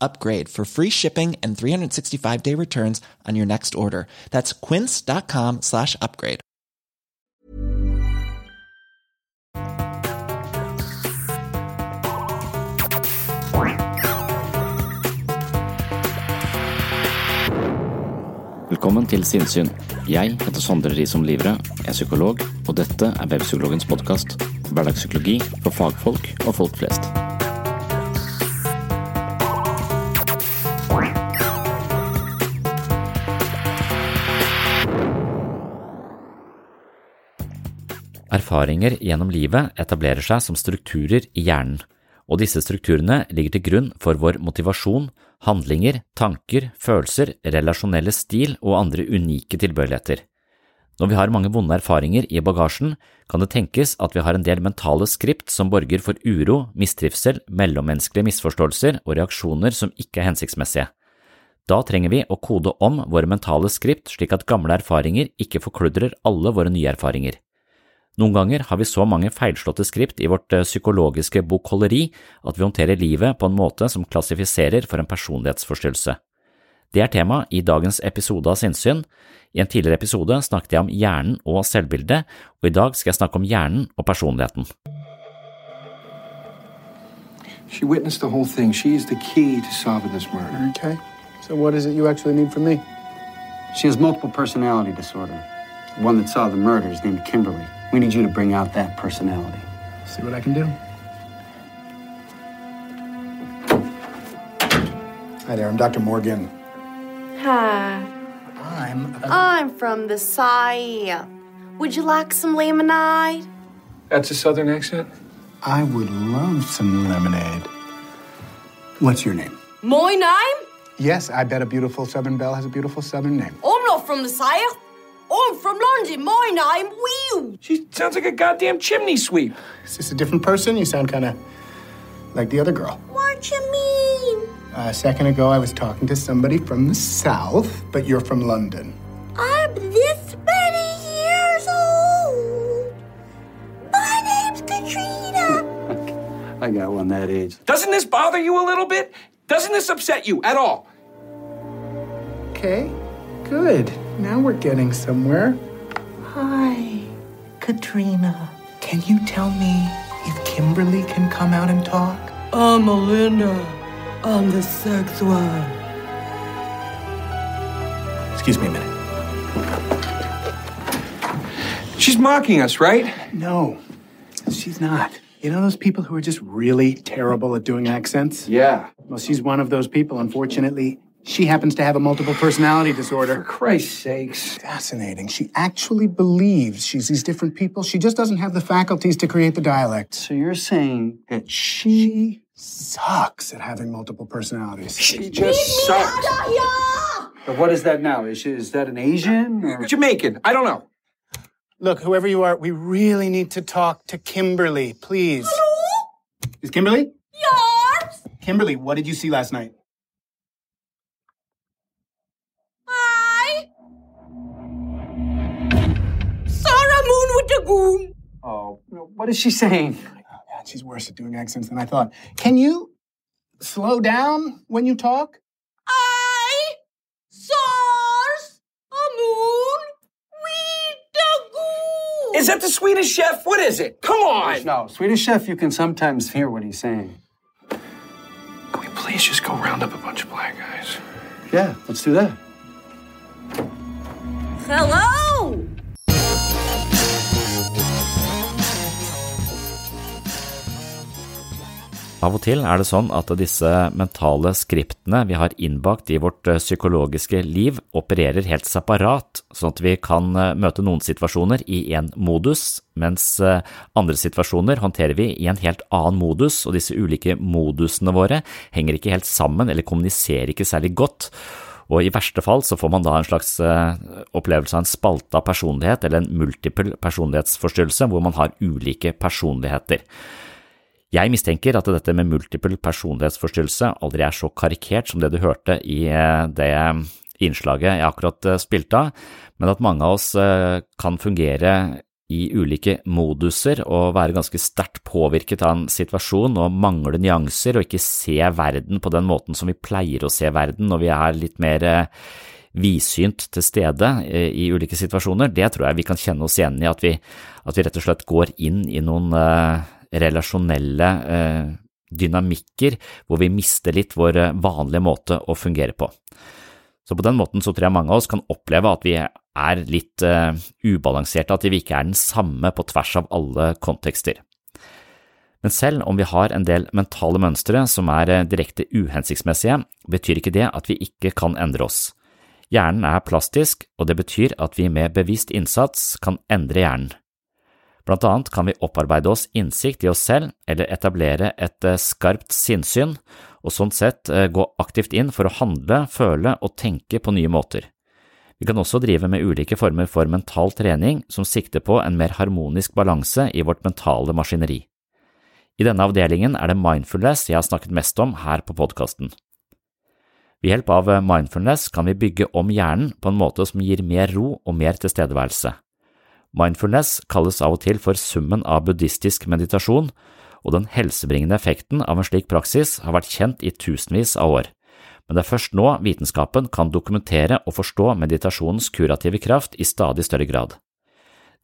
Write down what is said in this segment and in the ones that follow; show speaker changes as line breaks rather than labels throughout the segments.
upgrade for free shipping and 365 day returns on your next order. That's quince.com slash upgrade.
Velkommen til Sinnsyn. Jeg heter Sondre Risom Livre, er psykolog, og dette er Webpsykologens podkast. Hverdagspsykologi for fagfolk og folk flest. Erfaringer gjennom livet etablerer seg som strukturer i hjernen, og disse strukturene ligger til grunn for vår motivasjon, handlinger, tanker, følelser, relasjonelle stil og andre unike tilbøyeligheter. Når vi har mange vonde erfaringer i bagasjen, kan det tenkes at vi har en del mentale skript som borger for uro, mistrivsel, mellommenneskelige misforståelser og reaksjoner som ikke er hensiktsmessige. Da trenger vi å kode om våre mentale skript slik at gamle erfaringer ikke forkludrer alle våre nye erfaringer. Noen ganger har vi så mange feilslåtte skript i vårt eh, psykologiske bokholderi at vi håndterer livet på en måte som klassifiserer for en personlighetsforstyrrelse. Det er tema i dagens episode av Sinnsyn. I en tidligere episode snakket jeg om hjernen og selvbildet, og i dag skal jeg snakke om hjernen og personligheten.
She witnessed the whole thing. She is the key to solving this murder.
Okay. So what is it you actually need from me?
She has multiple personality disorder. The one that saw the murder is named Kimberly. We need you to bring out that personality.
See what I can do. Hi there, I'm Dr. Morgan.
Hi.
I'm.
I'm from the side. Would you like some lemonade?
That's a southern accent?
I would love some lemonade. What's your name?
My name?
Yes, I bet a beautiful Southern belle has a beautiful Southern name.
I'm not from the south. I'm from London. My name Will.
She sounds like a goddamn chimney sweep.
Is this a different person? You sound kind of like the other girl.
What you mean?
a second ago, I was talking to somebody from the South, but you're from London.
I'm this many years old. My name's Katrina.
I got one that age. Doesn't this bother you a little bit? Doesn't this upset you at all?
Okay, good. Now we're getting somewhere. Hi, Katrina. Can you tell me if Kimberly can come out and talk?
I'm Melinda. I'm the sex one.
Excuse me a minute.
She's mocking us, right?
No, she's not. You know those people who are just really terrible at doing accents?
Yeah.
Well, she's one of those people. Unfortunately, she happens to have a multiple personality disorder. For.
Christ's sakes.
Fascinating. She actually believes she's these different people. She just doesn't have the faculties to create the dialect.
So you're saying that she,
She sucks at having multiple personalities.
she just sucks? But what is that now? Is, she, is that an Asian or Jamaican? I don't know.
Look, whoever you are, we really need to talk to Kimberly, please. Hello? Is Kimberly?
Yes.
Kimberly, what did you see last night?
Putagoon.
Oh, what is she saying?
Oh, God, she's worse at doing accents than I thought. Can you slow down when you talk?
I source a moon Putagoon.
Is that the Swedish chef? What is it? Come on!
No, Swedish chef, you can sometimes hear what he's saying.
Can we please just go round up a bunch of black guys?
Yeah, let's do that.
Hello.
Av og til er det sånn at disse mentale skriptene vi har innbakt i vårt eh, psykologiske liv, opererer helt separat, sånn at vi kan eh, møte noen situasjoner i én modus, mens eh, andre situasjoner håndterer vi i en helt annen modus, og disse ulike modusene våre henger ikke helt sammen eller kommuniserer ikke særlig godt. Og i verste fall så får man da en slags opplevelse av en spalta personlighet eller en multiple personlighetsforstyrrelse hvor man har ulike personligheter. Jeg mistenker at dette med multiple personlighetsforstyrrelse aldri er så karikert som det du hørte i det innslaget jeg akkurat spilte av, men at mange av oss kan fungere i ulike moduser og være ganske sterkt påvirket av en situasjon og mangle nyanser og ikke se verden på den måten som vi pleier å se verden når vi er litt mer vidsynt til stede i ulike situasjoner, det tror jeg vi kan kjenne oss igjen i, at vi, at vi rett og slett går inn i noen relasjonelle eh, dynamikker hvor vi mister litt vår vanlige måte å fungere på. Så på den måten så tror jeg mange av oss kan oppleve at vi er litt eh, ubalanserte, at vi ikke er den samme på tvers av alle kontekster. Men selv om vi har en del mentale mønstre som er direkte uhensiktsmessige, betyr ikke det at vi ikke kan endre oss. Hjernen er plastisk, og det betyr at vi med bevisst innsats kan endre hjernen. Blant annet kan vi opparbeide oss innsikt i oss selv eller etablere et skarpt sinnssyn, og sånn sett gå aktivt inn for å handle, føle og tenke på nye måter. Vi kan også drive med ulike former for mental trening som sikter på en mer harmonisk balanse i vårt mentale maskineri. I denne avdelingen er det mindfulness jeg har snakket mest om her på podkasten. Ved hjelp av mindfulness kan vi bygge om hjernen på en måte som gir mer ro og mer tilstedeværelse. Mindfulness kalles av og til for summen av buddhistisk meditasjon, og den helsebringende effekten av en slik praksis har vært kjent i tusenvis av år, men det er først nå vitenskapen kan dokumentere og forstå meditasjonens kurative kraft i stadig større grad.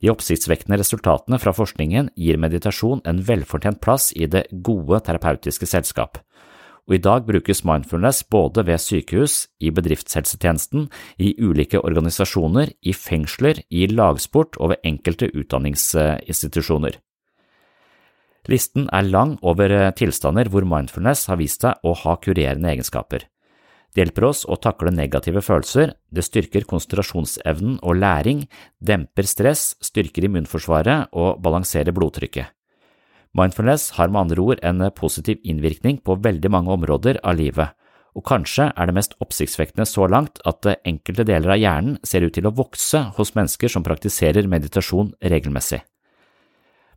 De oppsiktsvekkende resultatene fra forskningen gir meditasjon en velfortjent plass i det gode terapeutiske selskap og i dag brukes mindfulness både ved sykehus, i bedriftshelsetjenesten, i ulike organisasjoner, i fengsler, i lagsport og ved enkelte utdanningsinstitusjoner. Listen er lang over tilstander hvor mindfulness har vist seg å ha kurerende egenskaper. Det hjelper oss å takle negative følelser, det styrker konsentrasjonsevnen og læring, demper stress, styrker immunforsvaret og balanserer blodtrykket. Mindfulness har med andre ord en positiv innvirkning på veldig mange områder av livet, og kanskje er det mest oppsiktsvekkende så langt at enkelte deler av hjernen ser ut til å vokse hos mennesker som praktiserer meditasjon regelmessig.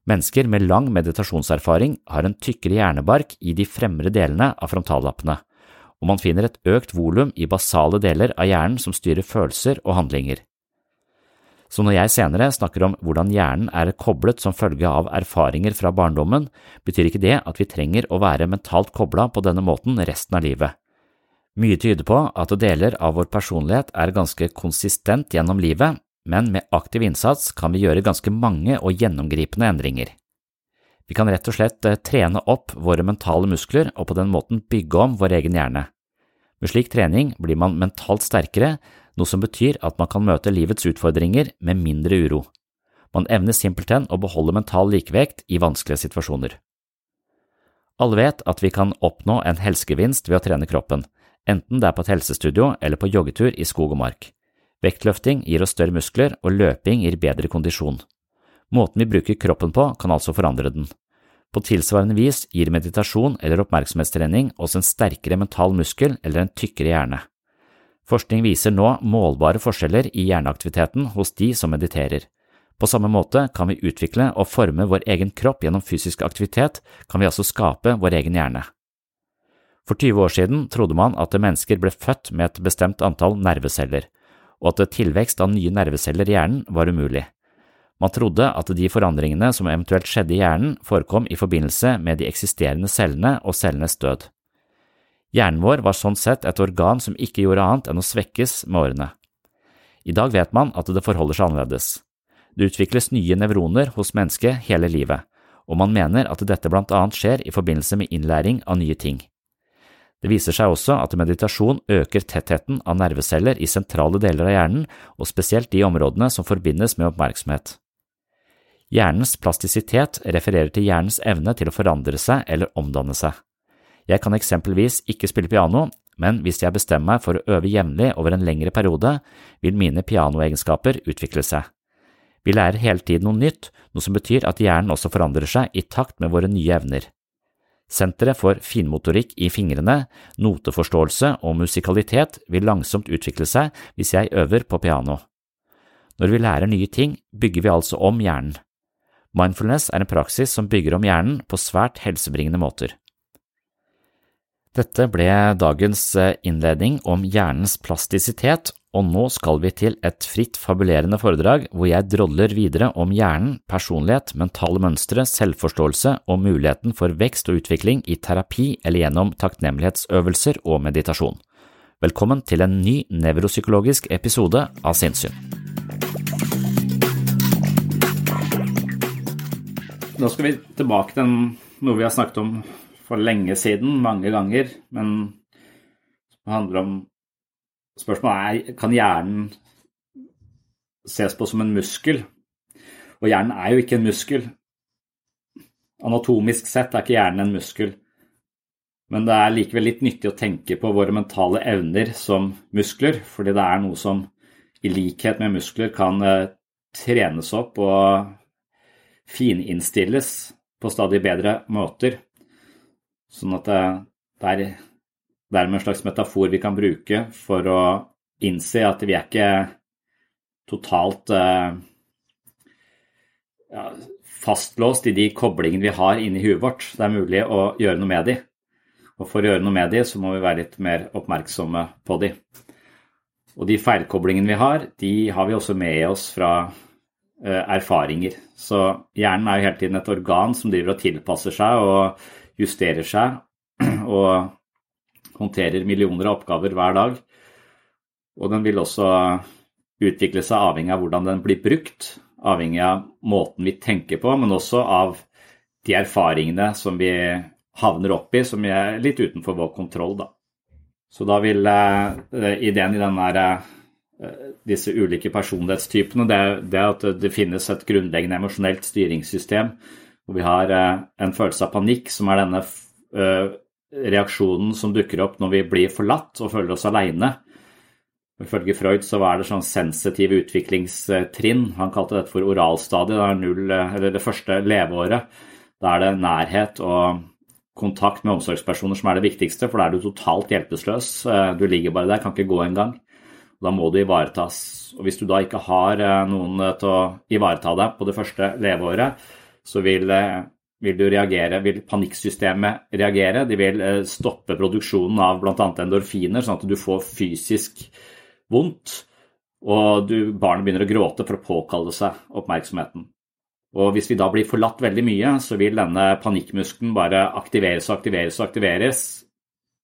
Mennesker med lang meditasjonserfaring har en tykkere hjernebark i de fremre delene av frontallappene, og man finner et økt volum i basale deler av hjernen som styrer følelser og handlinger. Så når jeg senere snakker om hvordan hjernen er koblet som følge av erfaringer fra barndommen, betyr ikke det at vi trenger å være mentalt kobla på denne måten resten av livet. Mye tyder på at deler av vår personlighet er ganske konsistent gjennom livet, men med aktiv innsats kan vi gjøre ganske mange og gjennomgripende endringer. Vi kan rett og slett eh, trene opp våre mentale muskler og på den måten bygge om vår egen hjerne. Med slik trening blir man mentalt sterkere, noe som betyr at man kan møte livets utfordringer med mindre uro. Man evner simpelthen å beholde mental likevekt i vanskelige situasjoner. Alle vet at vi kan oppnå en helsegevinst ved å trene kroppen, enten det er på et helsestudio eller på joggetur i skog og mark. Vektløfting gir oss større muskler, og løping gir bedre kondisjon. Måten vi bruker kroppen på kan altså forandre den. På tilsvarende vis gir meditasjon eller oppmerksomhetstrening oss en sterkere mental muskel eller en tykkere hjerne. Forskning viser nå målbare forskjeller i hjerneaktiviteten hos de som mediterer. På samme måte kan vi utvikle og forme vår egen kropp gjennom fysisk aktivitet, kan vi altså skape vår egen hjerne. For 20 år siden trodde man at mennesker ble født med et bestemt antall nerveceller, og at tilvekst av nye nerveceller i hjernen var umulig. Man trodde at de forandringene som eventuelt skjedde i hjernen, forekom i forbindelse med de eksisterende cellene og cellenes død. Hjernen vår var sånn sett et organ som ikke gjorde annet enn å svekkes med årene. I dag vet man at det forholder seg annerledes. Det utvikles nye nevroner hos mennesket hele livet, og man mener at dette blant annet skjer i forbindelse med innlæring av nye ting. Det viser seg også at meditasjon øker tettheten av nerveceller i sentrale deler av hjernen, og spesielt de områdene som forbindes med oppmerksomhet. Hjernens plastisitet refererer til hjernens evne til å forandre seg eller omdanne seg. Jeg kan eksempelvis ikke spille piano, men hvis jeg bestemmer meg for å øve jevnlig over en lengre periode, vil mine pianoegenskaper utvikle seg. Vi lærer hele tiden noe nytt, noe som betyr at hjernen også forandrer seg i takt med våre nye evner. Senteret for finmotorikk i fingrene, noteforståelse og musikalitet vil langsomt utvikle seg hvis jeg øver på piano. Når vi lærer nye ting, bygger vi altså om hjernen. Mindfulness er en praksis som bygger om hjernen på svært helsebringende måter. Dette ble dagens eh, innledning om hjernens plastisitet, og nå skal vi til et fritt fabulerende foredrag hvor jeg drodler videre om hjernen, personlighet, mentale mønstre, selvforståelse og muligheten for vekst og utvikling i terapi eller gjennom takknemlighetsøvelser og meditasjon. Velkommen til en ny nevropsykologisk episode av Sinnssyn. Nå skal vi tilbake til noe vi har snakket om for lenge siden, mange ganger, men som handler om Spørsmålet er kan hjernen ses på som en muskel. Og hjernen er jo ikke en muskel. Anatomisk sett er ikke hjernen en muskel. Men det er likevel litt nyttig å tenke på våre mentale evner som muskler, fordi det er noe som i likhet med muskler kan eh, trenes opp og fininnstilles på stadig bedre måter. Sånn at det, det er dermed en slags metafor vi kan bruke for å innse at vi er ikke totalt uh, ja, fastlåst i de koblingene vi har inni huet vårt. Det er mulig å gjøre noe med de. Og for å gjøre noe med de, så må vi være litt mer oppmerksomme på de. Og de feilkoblingene vi har, de har vi også med oss fra uh, erfaringer. Så hjernen er jo hele tiden et organ som driver og tilpasser seg og justerer seg og håndterer millioner av oppgaver hver dag. Og den vil også utvikle seg avhengig av hvordan den blir brukt, avhengig av måten vi tenker på, men også av de erfaringene som vi havner opp i, som er litt utenfor vår kontroll. Da. Så da vil uh, ideen i denne, uh, disse ulike personlighetstypene det er at det finnes et grunnleggende emosjonelt styringssystem hvor vi har uh, en følelse av panikk, som er denne reaksjonen som dukker opp når vi blir forlatt og føler oss aleine. Ifølge Freud så var det sånn sensitive utviklingstrinn. Han kalte dette for oralstadiet. Det eller det første leveåret. Da er det nærhet og kontakt med omsorgspersoner som er det viktigste, for da er du totalt hjelpeløs. Du ligger bare der, kan ikke gå engang. Da må du ivaretas. Og hvis du da ikke har eh, noen til å ivareta deg på det første leveåret, så vil eh, vil du reagere, vil panikksystemet reagere. De vil eh, stoppe produksjonen av bl.a. endorfiner, sånn at du får fysisk vondt. Og du, barnet begynner å gråte for å påkalle seg oppmerksomheten. Og hvis vi da blir forlatt veldig mye, så vil denne panikkmuskelen bare aktiveres og aktiveres og aktiveres.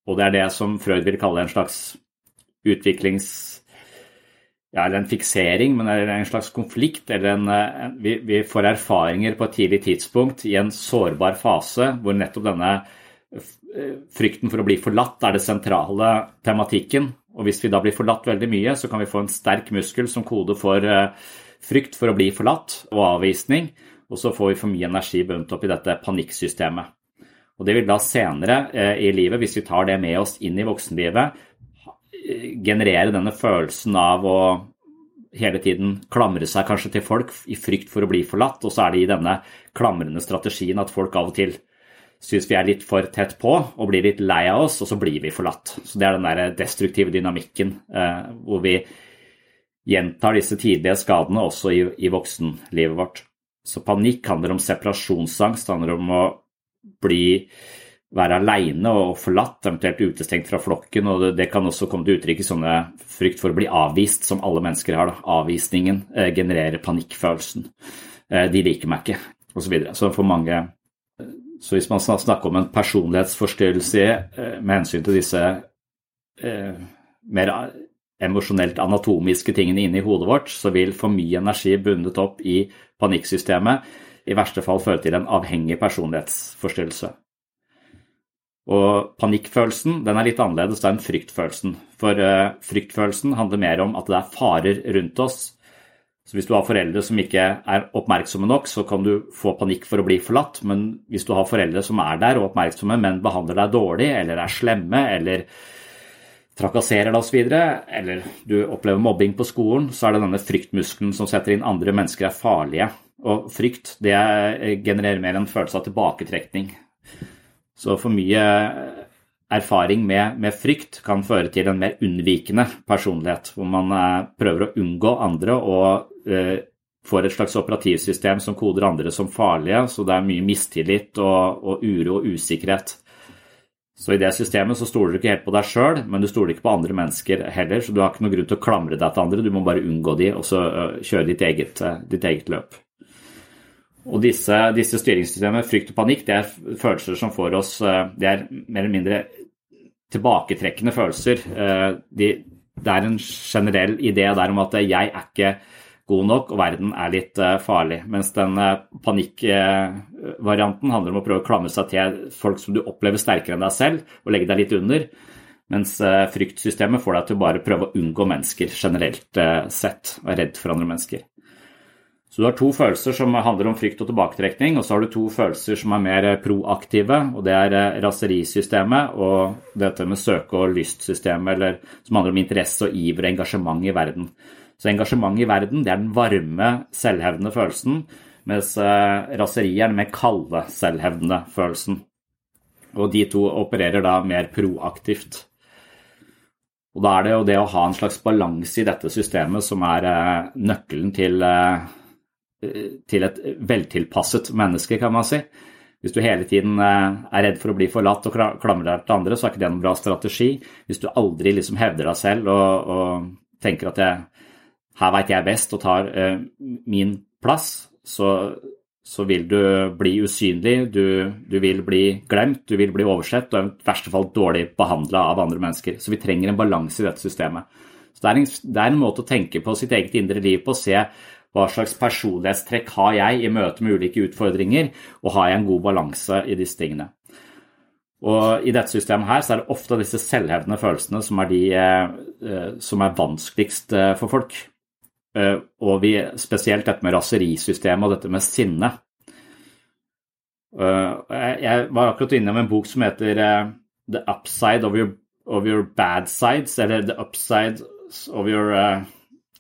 Og det er det som Freud vil kalle en slags utviklings ja, eller en fiksering, men eller en slags konflikt. eller en, en vi, vi, får erfaringer på et tidlig tidspunkt i en sårbar fase hvor nettopp denne frykten for å bli forlatt er det sentrale tematikken. Og hvis vi da blir forlatt veldig mye, så kan vi få en sterk muskel som kode for frykt for å bli forlatt og avvisning. Og så får vi for mye energi bundet opp i dette panikksystemet. Og det vil da senere eh, i livet, hvis vi tar det med oss inn i voksenlivet, generere denne følelsen av å hele tiden klamre seg kanskje til folk i frykt for å bli forlatt, og så er det i denne klamrende strategien at folk av og til syns vi er litt for tett på og blir litt lei av oss, og så blir vi forlatt. Så Det er den der destruktive dynamikken eh, hvor vi gjentar disse tidlige skadene også i, voksenlivet vårt. Så panikk handler om separasjonsangst, handler om å bli være aleine og forlatt, eventuelt utestengt fra flokken. og Det kan også komme til uttrykk i sånne frykt for å bli avvist, som alle mennesker har. Da. Avvisningen eh, genererer panikkfølelsen. Eh, de liker meg ikke, osv. Så, videre. så for mange så hvis man snakker om en personlighetsforstyrrelse eh, med hensyn til disse mer emosjonelt anatomiske tingene inni hodet vårt, så vil for mye energi bundet opp i panikksystemet i verste fall føre til en avhengig personlighetsforstyrrelse. Og panikkfølelsen den er litt annerledes enn fryktfølelsen. For uh, fryktfølelsen handler mer om at det er farer rundt oss. Så hvis du har foreldre som ikke er oppmerksomme nok, så kan du få panikk for å bli forlatt. Men hvis du har foreldre som er der og oppmerksomme, men behandler deg dårlig, eller er slemme, eller trakasserer deg osv., eller du opplever mobbing på skolen, så er det denne fryktmuskelen som setter inn andre mennesker er farlige. Og frykt det genererer mer en følelse av tilbaketrekning. Så for mye erfaring med, med, frykt kan føre til en mer unnvikende personlighet, hvor man eh, prøver å unngå andre og eh, får et slags operativsystem som koder andre som farlige, så det er mye mistillit og, og uro og usikkerhet. Så i det systemet så stoler du ikke helt på deg sjøl, men du stoler ikke på andre mennesker heller, så du har ikke noen grunn til å klamre deg til andre, du må bare unngå de og så uh, kjøre ditt eget, uh, ditt eget løp. Og disse, disse styringssystemene, frykt og panikk, det er følelser som får oss eh, Det er mer eller mindre tilbaketrekkende følelser. Eh, de, det er en generell idé der om at jeg er ikke god nok, og verden er litt eh, farlig. Mens den panikkvarianten handler om å prøve å klamre seg til folk som du opplever sterkere enn deg selv, og legge deg litt under. Mens fryktsystemet får deg til å bare prøve å unngå mennesker generelt sett, og er redd for andre mennesker. Så du har to følelser som handler om frykt og tilbaketrekning, og så har du to følelser som er mer proaktive, og det er eh, raserisystemet og dette med søke- og lystsystemet, eller som handler om interesse og iver og engasjement i verden. Så engasjement i verden det er den varme, selvhevdende følelsen, mens eh, raseri er den mer kalde, selvhevdende følelsen. Og de to opererer da mer proaktivt. Og da er det jo det å ha en slags balanse i dette systemet som er eh, nøkkelen til til et veltilpasset menneske, kan man si. Hvis du hele tiden eh, er redd for å bli forlatt og klamrer deg til andre, så er ikke det noen bra strategi. Hvis du aldri liksom hevder deg selv og, og tenker at jeg, her veit jeg best og tar uh, min plass, så, så, vil du bli usynlig, du, du, vil bli glemt, du vil bli oversett og i verste fall dårlig behandla av andre mennesker. Så vi trenger en balanse i dette systemet. Så det er, en, det er en måte å tenke på sitt eget indre liv på, se hva slags personlighetstrekk har jeg i møte med ulike utfordringer, og har jeg en god balanse i disse tingene. Og I dette systemet her så er det ofte disse selvhevdende følelsene som er de eh, som er vanskeligst eh, for folk. Eh, og vi, spesielt dette med raserisystemet og dette med sinne. Jeg var akkurat innom en bok som heter The Upside of Your, of your Bad Sides, eller The Upside of Your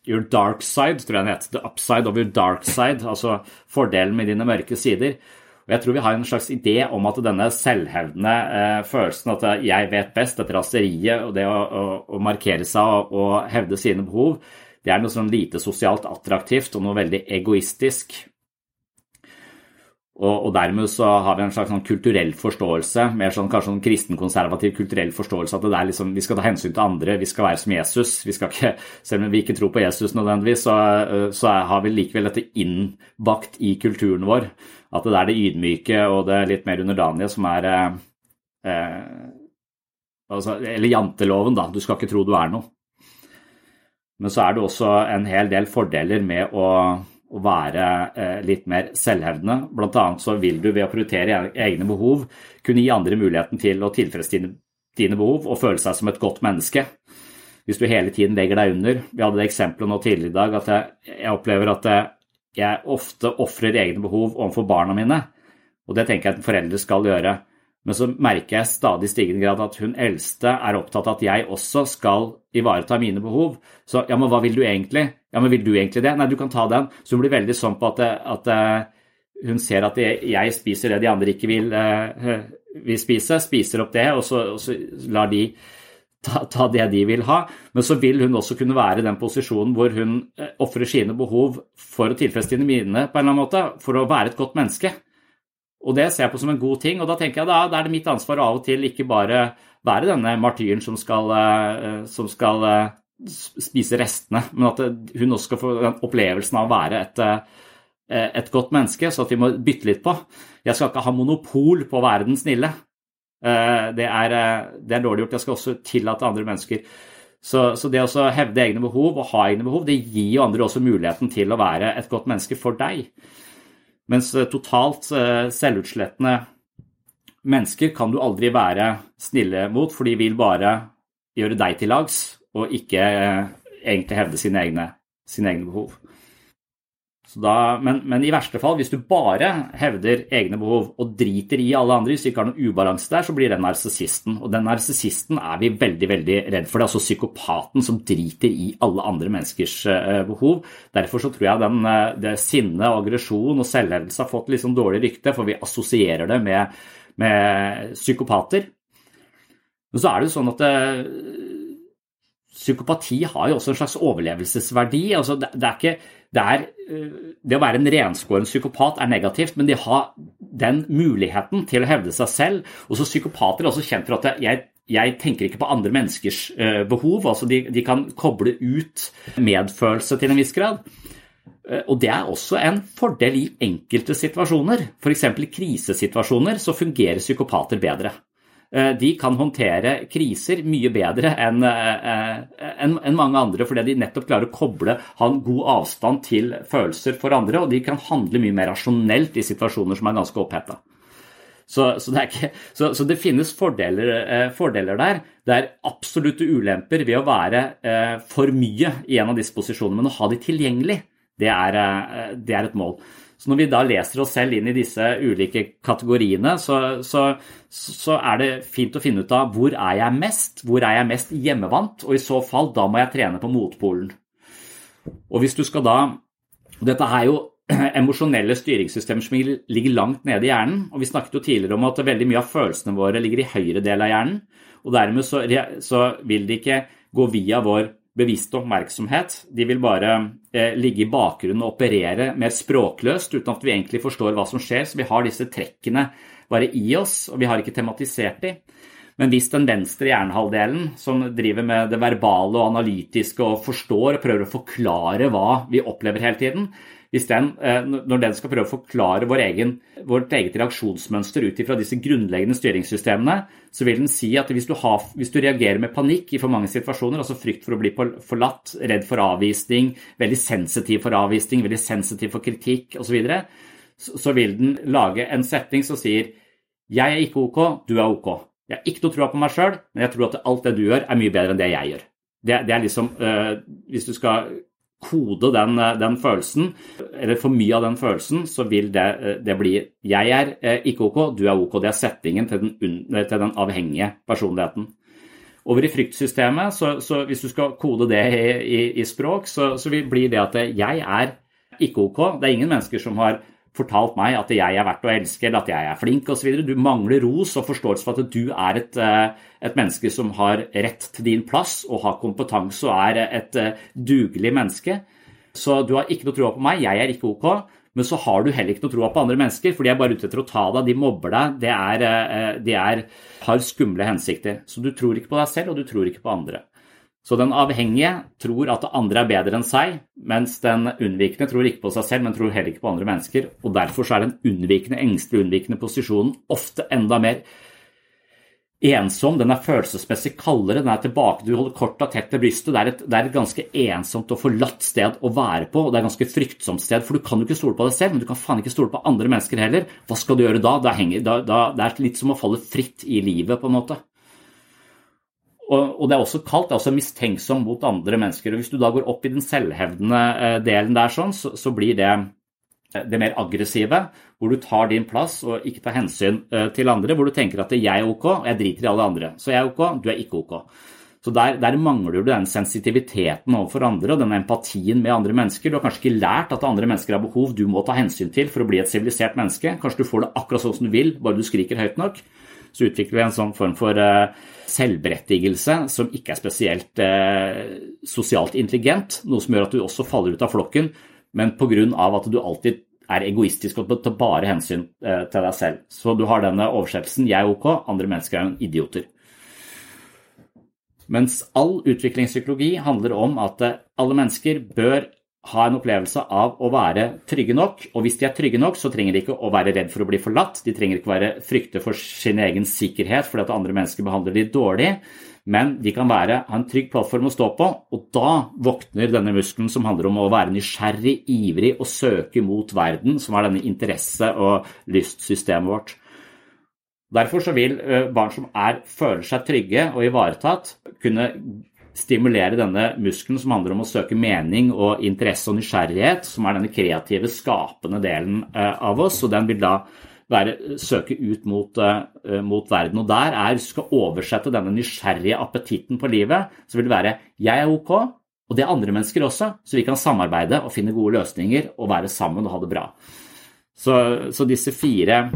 Your dark side, tror jeg den heter. The upside of your dark side, altså fordelen med dine mørke sider. Og Jeg tror vi har en slags idé om at denne selvhevdende eh, følelsen at jeg vet best, dette raseriet og det å, å, å markere seg og, og, hevde sine behov, det er noe sånn lite sosialt attraktivt og noe veldig egoistisk. Og, og, dermed så har vi en slags sånn kulturell forståelse, mer sånn kanskje sånn kristenkonservativ kulturell forståelse, at det er liksom, vi skal ta hensyn til andre, vi skal være som Jesus. vi skal ikke, Selv om vi ikke tror på Jesus nødvendigvis, så, så har vi likevel dette innbakt i kulturen vår. At det er det ydmyke og det litt mer underdanige som er eh, eh, altså, Eller janteloven, da. Du skal ikke tro du er noe. Men så er det også en hel del fordeler med å å være eh, litt mer selvhevdende. Annet så vil du ved å prioritere egne behov kunne gi andre muligheten til å tilfredsstille dine behov og føle seg som et godt menneske. Hvis du hele tiden legger deg under. Vi hadde det eksempelet nå tidligere i dag at jeg, jeg opplever at jeg ofte ofrer egne behov overfor barna mine. Og det tenker jeg at foreldre skal gjøre. Men så merker jeg stadig stigende grad at hun eldste er opptatt av at jeg også skal ivareta mine behov. Så ja, men hva vil du egentlig? Ja, men vil du egentlig det? Nei, du kan ta den. Så hun blir veldig sånn på at, at uh, hun ser at jeg spiser det de andre ikke vil, uh, vil spise, spiser opp det, og så, og så lar de ta, ta, det de vil ha. Men så vil hun også kunne være i den posisjonen hvor hun ofrer sine behov for å tilfredsstille mine på en eller annen måte, for å være et godt menneske. Og det ser jeg på som en god ting. Og da tenker jeg da, da er det mitt ansvar av og til ikke bare være denne martyren som skal, som skal spise restene, men at hun også skal få den opplevelsen av å være et, et godt menneske, så at vi må bytte litt på. Jeg skal ikke ha monopol på å være den snille. Det er, det er dårlig gjort. Jeg skal også tillate andre mennesker. Så, så det å hevde egne behov og ha egne behov, det gir jo andre også muligheten til å være et godt menneske for deg. Mens totalt selvutslettende mennesker kan du aldri være snille mot, for de vil bare gjøre deg til lags og ikke eh, egentlig hevde sine egne, sine egne behov. Da, men, men, i verste fall, hvis du bare hevder egne behov og driter i alle andre, hvis du ikke har noen ubalanse der, så blir den narsissisten. Og den narsissisten er vi veldig veldig redd for. Det er altså psykopaten som driter i alle andre menneskers uh, behov. Derfor så tror jeg den, uh, det sinne, aggresjon og selvhevdelse har fått litt sånn dårlig rykte, for vi assosierer det med med psykopater. Men så er det jo sånn at det, eh, psykopati har jo også en slags overlevelsesverdi. Altså det, det, er ikke, det, er, eh, det å være en renskåren psykopat er negativt, men de har den muligheten til å hevde seg selv. Og Psykopater er også kjent for at jeg, jeg tenker ikke på andre menneskers eh, behov. altså de, de kan koble ut medfølelse til en viss grad. Eh, og det er også en fordel i enkelte situasjoner. F.eks. i krisesituasjoner så fungerer psykopater bedre. Eh, de kan håndtere kriser mye bedre enn en, en mange andre, fordi de nettopp klarer å koble, ha en god avstand til følelser for andre, og de kan handle mye mer rasjonelt i situasjoner som er ganske oppheta. Så, så, det så, så, det finnes fordeler, eh, fordeler, der. Det er absolutte ulemper ved å være eh, for mye i en av disse posisjonene, men å ha de tilgjengelig det er, eh, det er, et mål. Så Når vi da leser oss selv inn i disse ulike kategoriene, så, så, så, er det fint å finne ut av hvor er jeg mest, hvor er jeg mest hjemmevant, og i så fall da må jeg trene på motpolen. Og hvis du skal da Dette er jo emosjonelle styringssystemer som ligger langt nede i hjernen. og Vi snakket jo tidligere om at veldig mye av følelsene våre ligger i høyre del av hjernen. og Dermed så, så vil de ikke gå via vår bevisst oppmerksomhet. De vil bare eh, ligge i bakgrunnen og operere mer språkløst uten at vi egentlig forstår hva som skjer. Så vi har disse trekkene bare i oss, og vi har ikke tematisert de. Men hvis den venstre hjernehalvdelen, som driver med det verbale og analytiske og forstår og prøver å forklare hva vi opplever hele tiden, hvis den, eh, når den skal prøve å forklare vår egen, vårt eget reaksjonsmønster ut ifra disse grunnleggende styringssystemene, så vil den si at hvis du, har, hvis du, reagerer med panikk i for mange situasjoner, altså frykt for å bli forlatt, redd for avvisning, veldig sensitiv for avvisning, veldig sensitiv for kritikk osv., så, så vil den lage en setning som sier 'Jeg er ikke ok, du er ok'. Jeg har ikke noe tro på meg sjøl, men jeg tror at alt det du gjør, er mye bedre enn det jeg gjør. Det, det er liksom, øh, Hvis du skal kode den, eh, den, følelsen, eller for mye av den følelsen, så vil det, eh, det bli Jeg er eh, ikke ok, du er ok. Det er settingen til den, til den avhengige personligheten. Over i fryktsystemet, så, så hvis du skal kode det i, i, i språk, så, så blir det at jeg er ikke ok. Det er ingen mennesker som har fortalt meg at jeg er verdt å elske, eller at jeg er flink osv. Du mangler ros og forståelse for at du er et, et, menneske som har rett til din plass og har kompetanse og er et eh, dugelig menneske. Så du har ikke noe tro på meg, jeg er ikke ok. Men så har du heller ikke noe tro på andre mennesker, for de er bare ute etter å ta deg, de mobber deg, de, er, eh, de er, har skumle hensikter. Så du tror ikke på deg selv, og du tror ikke på andre. Så den avhengige tror at andre er bedre enn seg, mens den unnvikende tror ikke på seg selv, men tror heller ikke på andre mennesker. og Derfor er den unnvikende, engstelige, unnvikende posisjonen ofte enda mer ensom. Den er følelsesmessig kaldere, den er tilbake, du holder korta tett ved brystet. Det er, et, det er, et, ganske ensomt og forlatt sted å være på, og det er et ganske fryktsomt sted. For du kan jo ikke stole på deg selv, men du kan faen ikke stole på andre mennesker heller. Hva skal du gjøre da? det er litt som å falle fritt i livet, på en måte. Og, og, det er også kaldt, det er også mistenksom mot andre mennesker. og Hvis du da går opp i den selvhevdende eh, delen der, sånn, så, så, blir det det mer aggressive, hvor du tar din plass og ikke tar hensyn eh, til andre. Hvor du tenker at jeg er ok, og jeg driter i alle andre. Så jeg er ok, du er ikke ok. Så der, der, mangler du den sensitiviteten overfor andre og den empatien med andre mennesker. Du har kanskje ikke lært at andre mennesker har behov du må ta hensyn til for å bli et sivilisert menneske. Kanskje du får det akkurat sånn som du vil, bare du skriker høyt nok. Så utvikler vi en sånn form for uh, selvberettigelse som ikke er spesielt eh, sosialt intelligent, noe som gjør at du også faller ut av flokken, men pga. at du alltid er egoistisk og tar bare hensyn eh, til deg selv. Så du har denne oversettelsen 'jeg er ok, andre mennesker er idioter'. Mens all utviklingspsykologi handler om at eh, alle mennesker bør ha en opplevelse av å være trygge nok. Og hvis de er trygge nok, så trenger de ikke å være redd for å bli forlatt. De trenger ikke være frykte for sin egen sikkerhet fordi at andre mennesker behandler de dårlig men de kan være, ha en trygg plattform å stå på, og da våkner denne muskelen som handler om å være nysgjerrig, ivrig og søke mot verden, som er denne interesse- og lystsystemet vårt. Derfor vil barn som er, føler seg trygge og ivaretatt, kunne stimulere denne muskelen som handler om å søke mening og interesse og nysgjerrighet, som er denne kreative, skapende delen av oss, og den vil da være, søke ut mot, uh, mot, verden. Og der er, Hvis du skal oversette denne nysgjerrige appetitten på livet, så vil det være 'jeg er ok', og det er andre mennesker også, så vi kan samarbeide og finne gode løsninger og være sammen og ha det bra. Så, så disse fire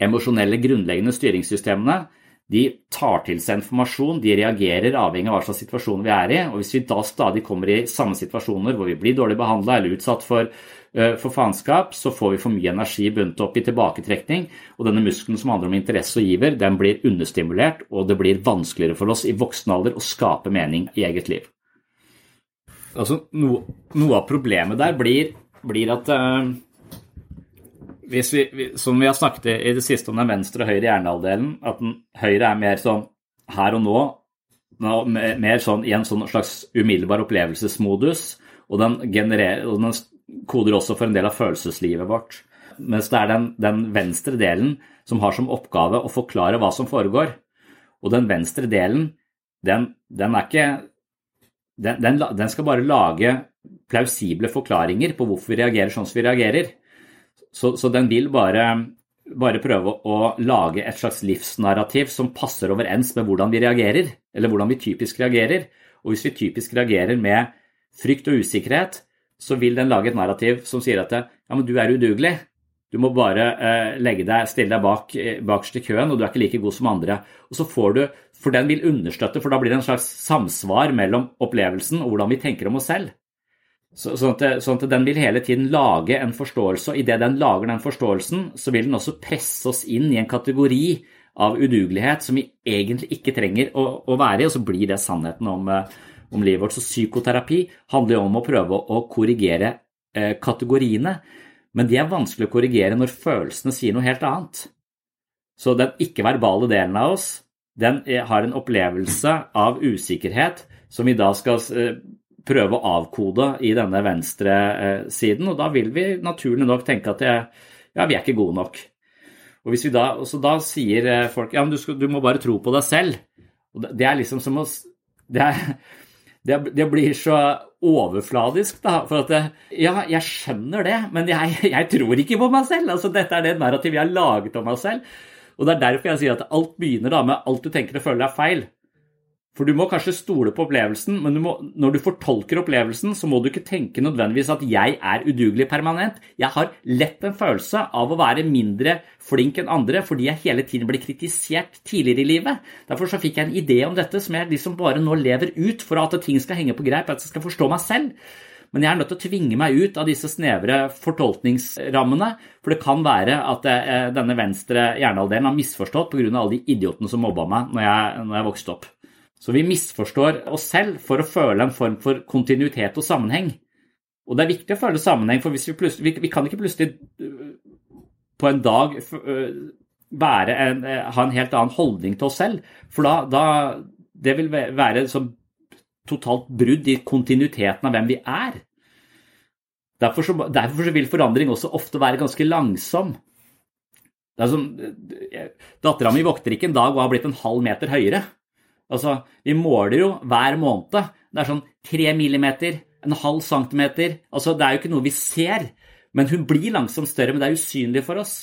emosjonelle, grunnleggende styringssystemene de tar til seg informasjon, de reagerer avhengig av hva slags situasjon vi er i. og Hvis vi da stadig kommer i samme situasjoner hvor vi blir dårlig behandla eller utsatt for Eh, for faenskap, så får vi for mye energi bundet opp i tilbaketrekning. Og denne muskelen som handler om interesse og giver, den blir understimulert, og det blir vanskeligere for oss i voksen alder å skape mening i eget liv. Altså, noe, noe av problemet der blir, blir at uh, hvis vi, som vi har snakket i det siste om den venstre og høyre hjernehalvdelen, at den høyre er mer sånn her og nå, mer sånn i en sånn slags umiddelbar opplevelsesmodus, og den, genererer, og den koder også for en del av følelseslivet vårt. Mens det er den, den, venstre delen som har som oppgave å forklare hva som foregår. Og den venstre delen, den, den er ikke den, den, skal bare lage plausible forklaringer på hvorfor vi reagerer sånn som vi reagerer. Så, så den vil bare, bare prøve å lage et slags livsnarrativ som passer overens med hvordan vi reagerer, eller hvordan vi typisk reagerer. Og hvis vi typisk reagerer med frykt og usikkerhet, så vil den lage et narrativ som sier at ja, men du er udugelig. Du må bare eh, legge deg, stille deg bak, eh, bakerst i køen, og du er ikke like god som andre. Og så får du, For den vil understøtte, for da blir det en slags samsvar mellom opplevelsen og hvordan vi tenker om oss selv. Så, sånn, at, sånn, at, den vil hele tiden lage en forståelse, og idet den lager den forståelsen, så vil den også presse oss inn i en kategori av udugelighet som vi egentlig ikke trenger å, å være i, og så blir det sannheten om, eh, om livet vårt. Så psykoterapi handler jo om å prøve å korrigere eh, kategoriene. Men de er vanskelig å korrigere når følelsene sier noe helt annet. Så den ikke-verbale delen av oss den har en opplevelse av usikkerhet som vi da skal eh, prøve å avkode i denne venstre eh, og da vil vi naturlig nok tenke at jeg, ja, vi er ikke gode nok. Og da, så da sier folk ja, men du, skal, du må bare tro på deg selv. Og det er liksom som å det det, det, blir så overfladisk, da. For at det, ja, jeg skjønner det, men jeg, jeg, tror ikke på meg selv. Altså, dette er det narrativet jeg har laget om meg selv. Og det er derfor jeg sier at alt begynner da med alt du tenker og føler er feil. For du må kanskje stole på opplevelsen, men du må, når du fortolker opplevelsen, så må du ikke tenke nødvendigvis at 'jeg er udugelig permanent'. Jeg har lett en følelse av å være mindre flink enn andre fordi jeg hele tiden blir kritisert tidligere i livet. Derfor så fikk jeg en idé om dette som jeg liksom bare nå lever ut for at ting skal henge på greip, at jeg skal forstå meg selv. Men jeg er nødt til å tvinge meg ut av disse snevre fortolkningsrammene. For det kan være at eh, denne venstre hjernehalvdelen har misforstått pga. alle de idiotene som mobba meg når jeg, når jeg vokste opp. Så vi misforstår oss selv for å føle en form for kontinuitet og sammenheng. Og det er viktig å føle sammenheng, for vi, vi, kan ikke plutselig øh, på en dag øh, en, øh, ha en helt annen holdning til oss selv. For da, da Det vil være som totalt brudd i kontinuiteten av hvem vi er. Derfor, så, derfor så vil forandring også ofte være ganske langsom. Dattera mi våkner ikke en dag og har blitt en halv meter høyere. Altså, vi måler jo hver måned. Det er sånn tre millimeter, en halv centimeter. Altså, det er jo ikke noe vi ser. Men hun blir langsomt større, men det er usynlig for oss.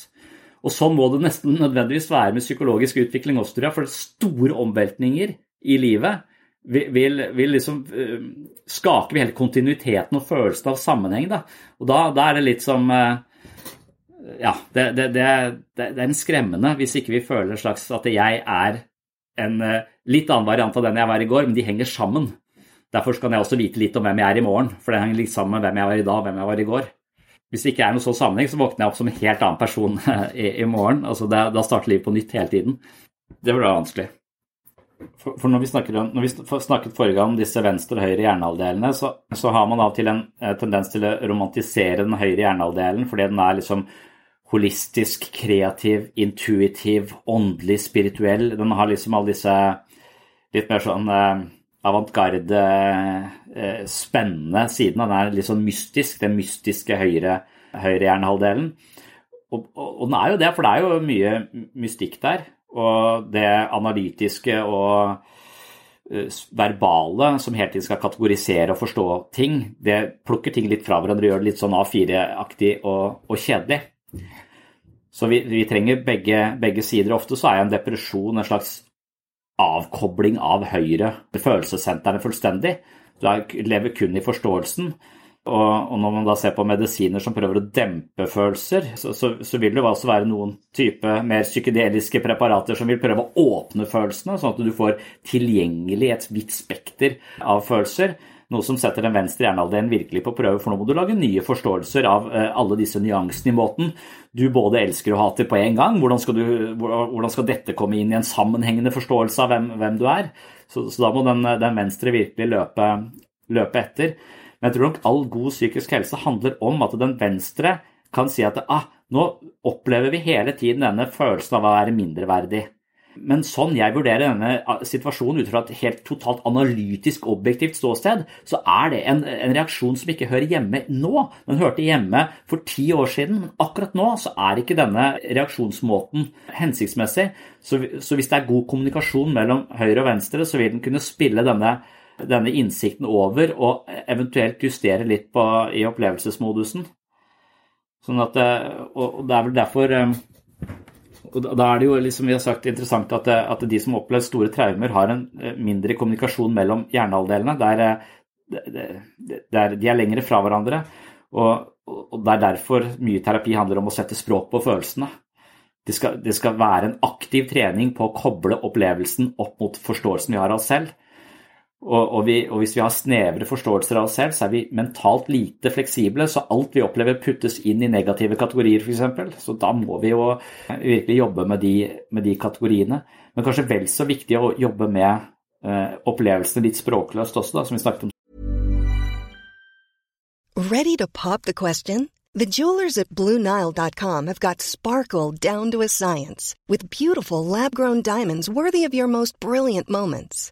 Og sånn må det nesten nødvendigvis være med psykologisk utvikling også, tror jeg. For store omveltninger i livet vil, vil liksom uh, skaker vi hele kontinuiteten og følelsen av sammenheng. Da. Og da, da, er det litt som uh, Ja, det, det, det, det, er en skremmende hvis ikke vi føler en slags at jeg er en uh, litt annen variant av den jeg var i går, men de henger sammen. Derfor kan jeg også vite litt om hvem jeg er i morgen, for det henger litt sammen med hvem jeg var i dag hvem jeg var i går. hvis det ikke er noe sånn sammenheng, så våkner jeg opp som en helt annen person i, i morgen. Altså det, da starter livet på nytt hele tiden. Det blir vanskelig. For, for når, vi om, når, vi snakket forrige gang om disse venstre og høyre hjernehalvdelene, så, så, har man av og til en eh, tendens til å romantisere den høyre hjernehalvdelen fordi den er liksom holistisk, kreativ, intuitiv, åndelig, spirituell. Den har liksom alle disse litt mer sånn eh, avantgarde, eh, spennende siden. Den er litt sånn mystisk, den mystiske høyre, høyrehjernehalvdelen. Og, og, og, den er jo det, for det er jo mye mystikk der. Og det analytiske og uh, verbale som hele tiden skal kategorisere og forstå ting, det plukker ting litt fra hverandre og gjør det litt sånn A4-aktig og, og, kjedelig. Så vi, vi trenger begge, begge, sider. Ofte så er en depresjon en slags avkobling av høyre følelsessentrene fullstendig. Du lever kun i forståelsen. Og, når man da ser på medisiner som prøver å dempe følelser, så, så, så vil det også være noen type mer psykedeliske preparater som vil prøve å åpne følelsene, sånn at du får tilgjengelig et vidt spekter av følelser. Noe som setter den venstre hjernehalvdelen virkelig på prøve, for nå må du lage nye forståelser av eh, alle disse nyansene i måten du både elsker og hater på en gang. Hvordan skal, du, hvordan skal dette komme inn i en sammenhengende forståelse av hvem, hvem du er? Så, så, da må den, den venstre virkelig løpe, løpe, etter. Men jeg tror nok all god psykisk helse handler om at den venstre kan si at ah, nå opplever vi hele tiden denne følelsen av å være mindreverdig. Men sånn jeg vurderer denne situasjonen ut fra et helt totalt analytisk, objektivt ståsted, så er det en, en, reaksjon som ikke hører hjemme nå. Den hørte hjemme for ti år siden, men akkurat nå så er ikke denne reaksjonsmåten hensiktsmessig. Så, så hvis det er god kommunikasjon mellom høyre og venstre, så vil den kunne spille denne, denne innsikten over og eventuelt justere litt på, i opplevelsesmodusen. Sånn at, og det er vel derfor og da er det jo liksom vi har sagt interessant at, at de som opplever store traumer, har en eh, mindre kommunikasjon mellom hjernehalvdelene. Eh, de er lengre fra hverandre. Og, og, det er derfor mye terapi handler om å sette språk på følelsene. Det skal, det skal være en aktiv trening på å koble opplevelsen opp mot forståelsen vi har av oss selv. Og, og, vi, og, hvis vi har snevre forståelser av oss selv, så er vi mentalt lite fleksible. Så alt vi opplever puttes inn i negative kategorier, f.eks. Så da må vi jo virkelig jobbe med de, med de, kategoriene. Men kanskje vel så viktig å jobbe med eh, opplevelsene litt språkløst også, da, som vi snakket om.
Ready to pop the question? The jewelers at BlueNile.com have got sparkle down to a science with beautiful lab-grown diamonds worthy of your most brilliant moments.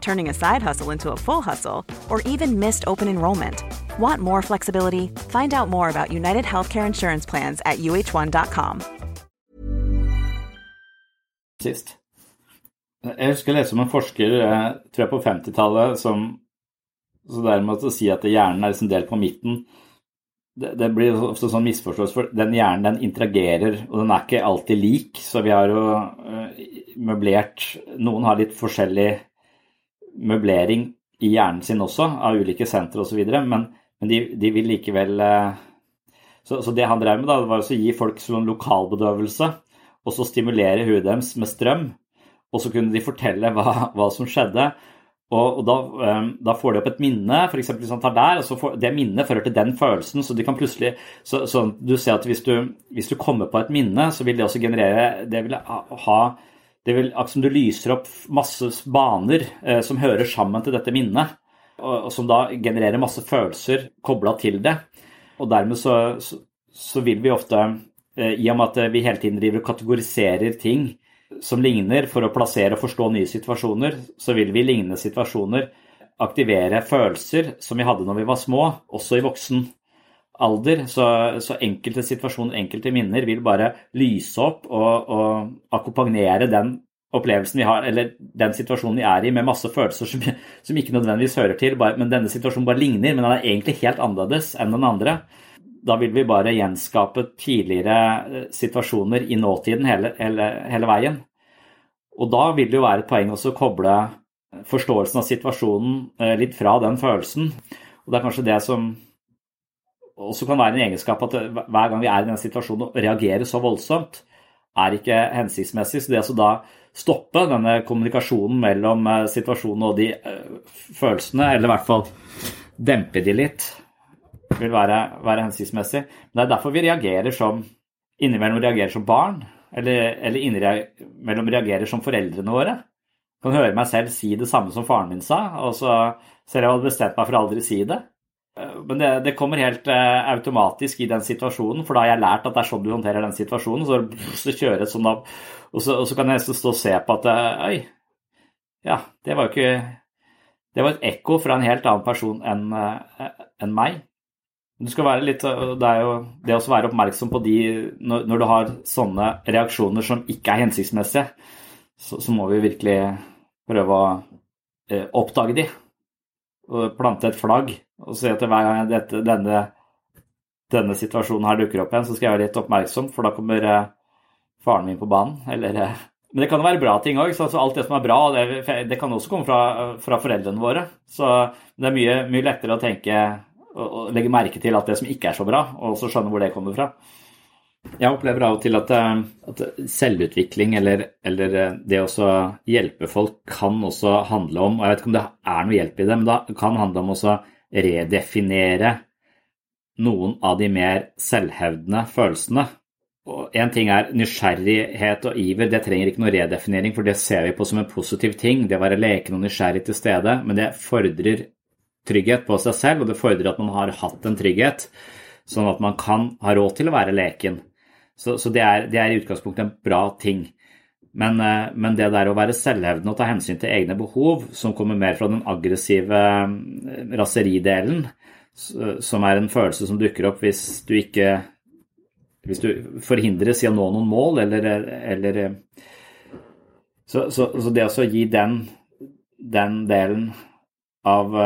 turning a side hustle into a full hustle, or even missed open enrollment. Want more flexibility? Find out more about United Healthcare Insurance Plans at uh1.com.
Sist. Jeg husker jeg leste om en forsker, eh, tror jeg på 50-tallet, som Så dermed å si at hjernen er liksom delt på midten, det, det blir ofte sånn misforståelse, for den hjernen den interagerer, og den er ikke alltid lik. Så vi har jo uh, møblert Noen har litt forskjellig møblering i hjernen sin også, av ulike sentre osv., men, men de, de, vil likevel uh, så, så, det han drev med, da, var å gi folk sånn lokalbedøvelse, og så stimulere huet deres med strøm. Og så kunne de fortelle hva, hva som skjedde. Og, og da, um, da, får de opp et minne, f.eks. hvis han tar der, og så får det minnet fører til den følelsen. Så de kan plutselig så, så du ser at hvis du, hvis du, kommer på et minne, så vil det også generere Det vil ha det vil, Akkurat som du lyser opp masse baner eh, som hører sammen til dette minnet, og, og, som da genererer masse følelser kobla til det. Og dermed så, så, så vil vi ofte, eh, i og med at vi hele tiden driver og kategoriserer ting, som ligner for å plassere og forstå nye situasjoner, så vil vi lignende situasjoner aktivere følelser som vi hadde når vi var små, også i voksen alder. Så, så enkelte situasjoner, enkelte minner, vil bare lyse opp og, og akkompagnere den opplevelsen vi har, eller den situasjonen vi er i, med masse følelser som, som ikke nødvendigvis hører til, bare, men denne situasjonen bare ligner, men den er egentlig helt annerledes enn den andre da vil vi bare gjenskape tidligere eh, situasjoner i nåtiden hele, hele, hele, veien. Og da vil det jo være et poeng også å koble forståelsen av situasjonen eh, litt fra den følelsen. Og det er kanskje det som også kan være en egenskap at hver gang vi er i den situasjonen og reagerer så voldsomt, er ikke hensiktsmessig. Så det å da stoppe denne kommunikasjonen mellom eh, situasjonen og de følelsene, eller i hvert fall dempe de litt, vil være, være hensiktsmessig. Men det er derfor vi reagerer som innimellom reagerer som barn, eller, eller innimellom reagerer som foreldrene våre. Jeg kan høre meg selv si det samme som faren min sa, og så ser jeg hadde bestemt meg for å aldri si det. Men det, det kommer helt uh, automatisk i den situasjonen, for da har jeg lært at det er sånn du håndterer den situasjonen. Så, så kjører sånn opp, og så, og så, kan jeg nesten stå og se på at uh, Oi, ja, det var jo ikke Det var et ekko fra en helt annen person enn uh, en meg. Du skal være litt, det er jo det å være oppmerksom på de når, når, du har sånne reaksjoner som ikke er hensiktsmessige, så, så må vi virkelig prøve å eh, oppdage de. Og plante et flagg og så at hver gang dette, denne, denne, situasjonen her dukker opp igjen, så skal jeg være litt oppmerksom, for da kommer eh, faren min på banen. Eller, eh, men det kan jo være bra ting òg. Altså alt det som er bra, det, det kan også komme fra, fra, foreldrene våre. Så det er mye, mye lettere å tenke og legge merke til at det som ikke er så bra, og også skjønne hvor det kommer fra. Jeg opplever av og til at, eh, at selvutvikling eller, eller, det å hjelpe folk kan også handle om, og jeg vet ikke om det er noe hjelp i det, men det kan handle om å redefinere noen av de mer selvhevdende følelsene. Og Én ting er nysgjerrighet og iver, det trenger ikke noe redefinering, for det ser vi på som en positiv ting, det å være leken og nysgjerrig til stede, men det fordrer trygghet på seg selv, og det fordrer at man har hatt en trygghet, sånn at man kan ha råd til å være leken. Så, så det, er, det, er, i utgangspunktet en bra ting. Men, eh, men, det der å være selvhevdende og ta hensyn til egne behov, som kommer mer fra den aggressive eh, raseridelen, som er en følelse som dukker opp hvis du ikke hvis du forhindres i å nå noen mål, eller, eller så, så, så, det å gi den, den delen av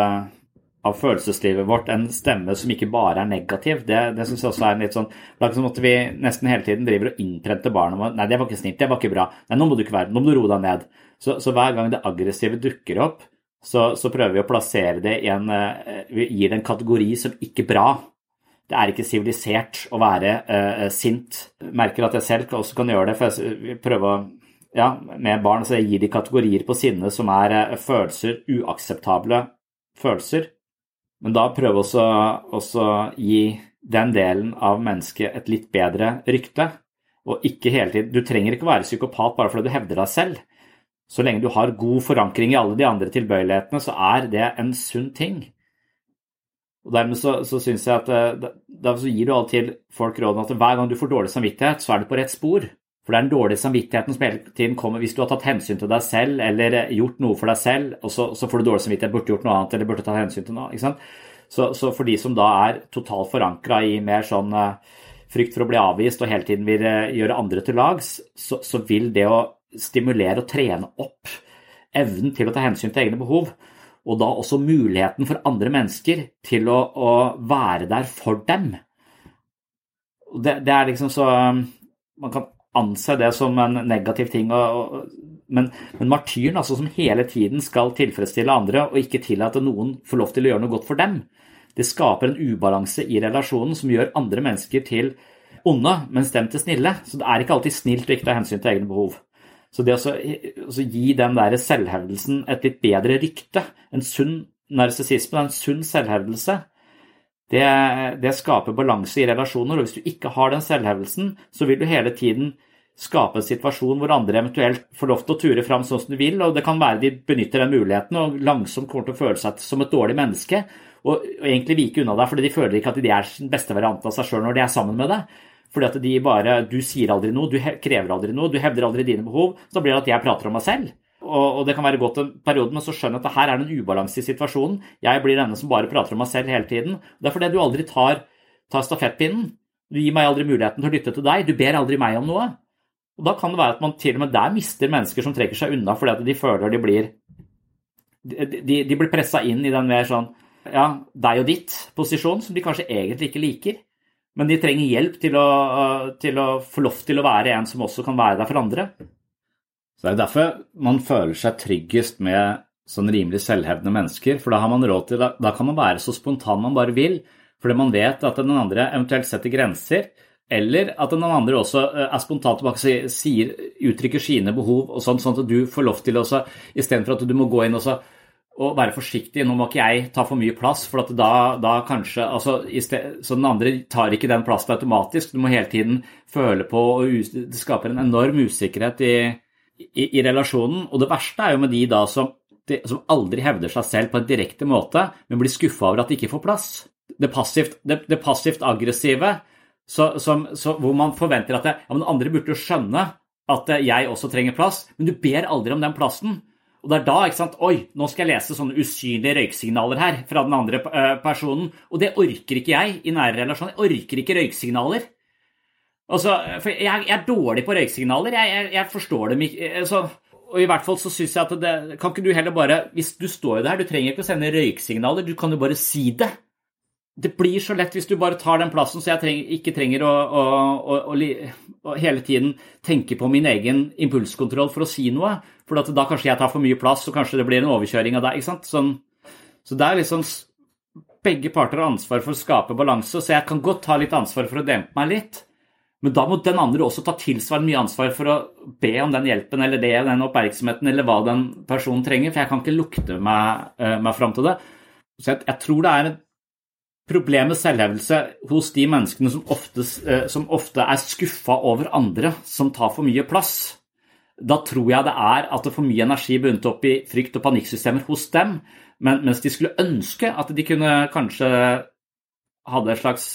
av følelseslivet vårt en stemme som ikke bare er negativ. Det, det syns jeg også er en litt sånn Det er som at vi nesten hele tiden driver og innprenter barna våre Nei, det var ikke snilt, det var ikke bra. Nei, nå må du ikke være Nå må du roe deg ned. Så, så, hver gang det aggressive dukker opp, så, så, prøver vi å plassere det i en eh, Vi gir det en kategori som ikke bra. Det er ikke sivilisert å være uh, sint. Merker at jeg selv også kan gjøre det, for jeg prøver å ja, med barn så jeg gir de kategorier på sinne som er uh, følelser, uakseptable følelser men da prøve også å gi den delen av mennesket et litt bedre rykte. Og ikke hele tiden Du trenger ikke være psykopat bare fordi du hevder deg selv. Så lenge du har god forankring i alle de andre tilbøyelighetene, så er det en sunn ting. Og Dermed så, så syns jeg at derfor gir du alltid folk råden at hver gang du får dårlig samvittighet, så er du på rett spor. For det er den dårlige samvittigheten som hele tiden kommer hvis du har tatt hensyn til deg selv eller gjort noe for deg selv, og så, så får du dårlig samvittighet, burde gjort noe annet eller burde tatt hensyn til noe. ikke? Så, så for de som da er totalt forankra i mer sånn uh, frykt for å bli avvist og hele tiden vil uh, gjøre andre til lags, så, så, vil det å stimulere og trene opp evnen til å ta hensyn til egne behov, og da også muligheten for andre mennesker til å, å være der for dem. Det, det er liksom så Man kan anse det som en negativ ting. Og, og, men, men, martyren altså, som hele tiden skal tilfredsstille andre og ikke tillate noen får lov til å gjøre noe godt for dem, det skaper en ubalanse i relasjonen som gjør andre mennesker til onde, mens dem til snille. Så det er ikke alltid snilt å ikke ta hensyn til egne behov. Så det å gi den der selvhevdelsen et litt bedre rykte, en sunn narsissisme, en sunn selvhevdelse, det, det, skaper balanse i relasjoner. Og hvis du ikke har den selvhevelsen, så vil du hele tiden skape en situasjon hvor andre eventuelt får lov til å ture fram sånn som de vil, og det kan være de benytter den muligheten og langsomt kommer til å føle seg som et dårlig menneske og, og egentlig vike unna deg fordi de føler ikke at de er sin beste variant av seg sjøl når de er sammen med deg. Fordi at de bare Du sier aldri noe, du krever aldri noe, du hevder aldri dine behov. Så blir det at jeg prater om meg selv. Og, og det kan være godt en periode, men så skjønner jeg at her er det en ubalanse i situasjonen. Jeg blir denne som bare prater om meg selv hele tiden. Det er fordi du aldri tar, tar stafettpinnen. Du gir meg aldri muligheten til å lytte til deg. Du ber aldri meg om noe. Og Da kan det være at man til og med der mister mennesker som trekker seg unna fordi at de føler de blir de, de, blir pressa inn i den mer sånn ja, deg og ditt-posisjon, som de kanskje egentlig ikke liker. Men de trenger hjelp til å, til å få lov til å være en som også kan være der for andre. Så Det er derfor man føler seg tryggest med sånn rimelig selvhevdende mennesker. For da har man råd til, da kan man være så spontan man bare vil. Fordi man vet at den andre eventuelt setter grenser. Eller at den andre også eh, er spontan tilbake og sier, uttrykker sine behov, og sånn, sånn at du får lov til å Istedenfor at du må gå inn og så og være forsiktig. Nå må ikke jeg ta for mye plass, for da, da, kanskje altså, sted, Så den andre tar ikke den plassen automatisk. Du må hele tiden føle på, og det skaper en enorm usikkerhet i, i, i relasjonen. Og det verste er jo med de da som, de, som aldri hevder seg selv på en direkte måte, men blir skuffa over at de ikke får plass. Det passivt, det, det passivt aggressive, så, som, så, hvor man forventer at det, ja, men andre burde jo skjønne at jeg også trenger plass, men du ber aldri om den plassen. Og det er da ikke sant, Oi, nå skal jeg lese sånne usynlige røyksignaler her fra den andre eh, personen. Og det orker ikke jeg i nære relasjoner. Jeg orker ikke røyksignaler. Altså, for jeg, jeg er dårlig på røyksignaler. Jeg, jeg, jeg forstår dem ikke. Altså, og i hvert fall så syns jeg at det Kan ikke du heller bare Hvis du står jo der, du trenger ikke å sende røyksignaler, du kan jo bare si det. Det blir så lett hvis du bare tar den plassen, så jeg trenger, ikke trenger å, å, å, å, hele tiden tenke på min egen impulskontroll for å si noe. For da kanskje jeg tar for mye plass, og kanskje det blir en overkjøring av deg. ikke sant? Sånn, så det er liksom Begge parter har ansvar for å skape balanse, så jeg kan godt ta litt ansvar for å dempe meg litt. Men da må den andre også ta tilsvarende mye ansvar for å be om den hjelpen eller det, den oppmerksomheten eller hva den personen trenger, for jeg kan ikke lukte meg, uh, meg fram til det. Så jeg, jeg, tror det er et problem med selvhevdelse hos de menneskene som ofte, uh, som ofte er skuffa over andre som tar for mye plass da tror jeg det er at det for mye energi bundet opp i frykt- og panikksystemer hos dem, men, mens de skulle ønske at de kunne kanskje hadde et slags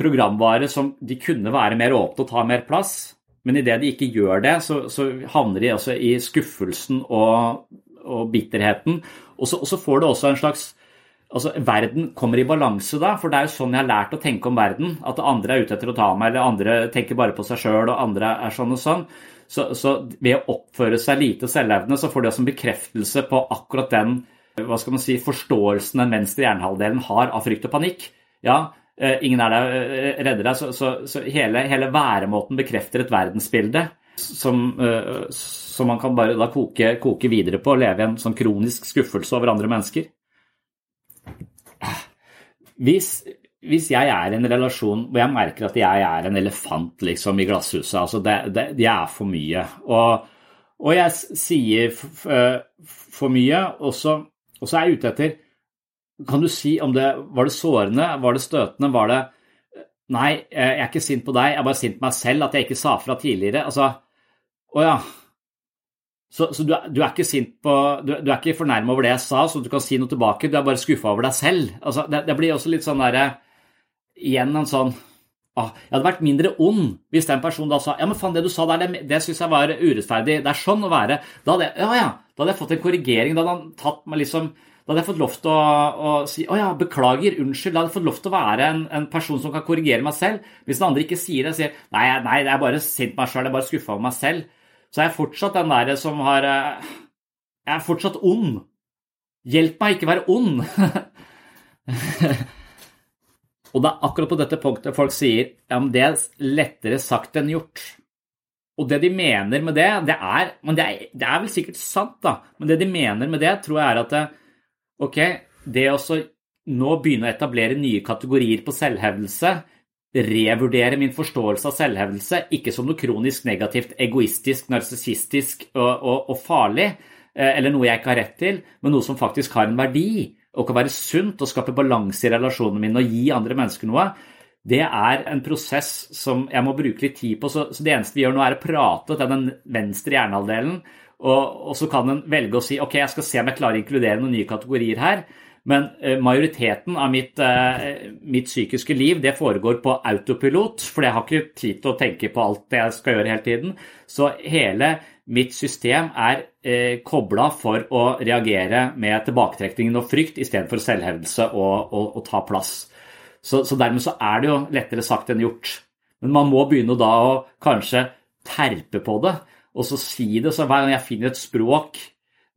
programvare som de kunne være mer åpne og ta mer plass. Men idet de ikke gjør det, så, så havner de også i skuffelsen og, og bitterheten. Og så, og så, får det også en slags altså Verden kommer i balanse da, for det er jo sånn jeg har lært å tenke om verden. At andre er ute etter å ta meg, eller andre tenker bare på seg sjøl, og andre er sånn og sånn. Så, så, ved å oppføre seg lite selvevne, så får de også en bekreftelse på akkurat den hva skal man si, forståelsen den venstre hjernehalvdelen har av frykt og panikk. Ja, ingen er der, eh, redder deg, så, så, så hele, hele, væremåten bekrefter et verdensbilde som, eh, som man kan bare da koke, koke videre på og leve i en sånn kronisk skuffelse over andre mennesker. Hvis, hvis jeg er i en relasjon hvor jeg merker at jeg er en elefant liksom, i glasshuset altså det, det, det er for mye. Og, og jeg sier for mye, og så, og så, er jeg ute etter Kan du si om det var det sårende, var det støtende, var det Nei, jeg er ikke sint på deg, jeg er bare sint på meg selv at jeg ikke sa fra tidligere. Altså, å ja. Så, så du, du, er ikke sint på Du, du er ikke fornærma over det jeg sa, så du kan si noe tilbake. Du er bare skuffa over deg selv. Altså, det, det blir også litt sånn derre igjen en sånn ah, Jeg hadde vært mindre ond hvis den personen da sa ja, men faen, det du sa der, det, det syns jeg var urettferdig. Det er sånn å være. Da hadde jeg, ja, ja, da hadde jeg fått en korrigering. Da hadde han tatt meg liksom da hadde jeg fått lov til å, å si å ja, beklager, unnskyld. Da hadde jeg fått lov til å være en, en, person som kan korrigere meg selv. Hvis den andre ikke sier det, sier nei, nei, jeg er bare sint meg sjøl, jeg er bare skuffa over meg selv. Så er jeg fortsatt den der som har eh, Jeg er fortsatt ond. Hjelp meg ikke være ond. Og det er akkurat på dette punktet folk sier ja, men det er lettere sagt enn gjort. Og det de mener med det, det er, det er, det er vel sikkert sant, da, men det de mener med det, tror jeg er at det, ok, det å nå begynne å etablere nye kategorier på selvhevdelse, revurdere min forståelse av selvhevdelse, ikke som noe kronisk negativt, egoistisk, narsissistisk og, og, og, farlig, eh, eller noe jeg ikke har rett til, men noe som faktisk har en verdi, og kan være sunt og skape balanse i relasjonene mine og gi andre mennesker noe, det er en prosess som jeg må bruke litt tid på. Så, så det eneste vi gjør nå, er å prate til den venstre hjernehalvdelen, og, og så kan en velge å si ok, jeg skal se om jeg klarer å inkludere noen nye kategorier her. Men eh, majoriteten av mitt, eh, mitt, psykiske liv det foregår på autopilot, for jeg har ikke tid til å tenke på alt jeg skal gjøre hele tiden. Så hele mitt system er eh, kobla for å reagere med tilbaketrekningen og frykt istedenfor selvhevdelse og, og, og, ta plass. Så, så, dermed så er det jo lettere sagt enn gjort. Men man må begynne da å kanskje terpe på det, og så si det. Så hver gang jeg finner et språk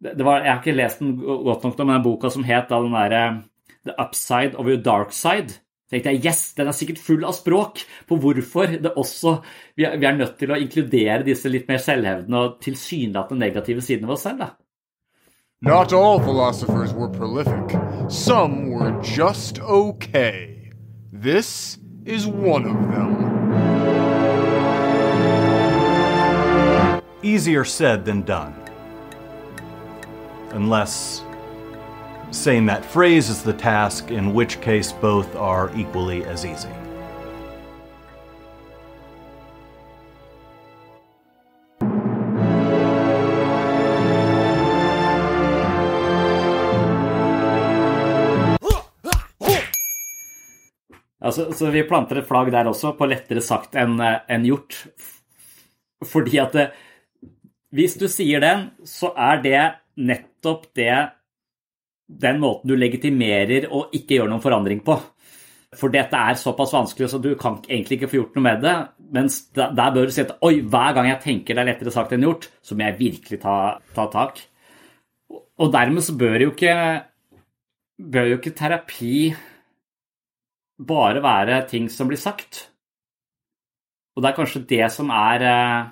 var, Jeg har ikke lest den godt nok, men den boka som het da, den derre The Upside of Your Dark Side. tenkte jeg, yes, Den er sikkert full av språk på hvorfor det også, vi er, vi er nødt til å inkludere disse litt mer selvhevdende og tilsynelatende negative sidene ved oss selv. da.
Not all philosophers were prolific. Some were just okay. This is one of them.
Easier said than done unless saying that phrase is the task, in which case both are equally as easy.
Altså, så vi planter et flagg der også, på lettere sagt enn en gjort. Fordi at det, hvis du sier den, så er det nettopp det den måten du legitimerer og ikke gjør noen forandring på. For dette er såpass vanskelig, så du kan egentlig ikke få gjort noe med det. Mens der bør du si at oi, hver gang jeg tenker det er lettere sagt enn gjort, så må jeg virkelig ta, ta tak. Og dermed så bør jo ikke, bør jo ikke terapi bare være ting som blir sagt. Og det er kanskje det som er eh,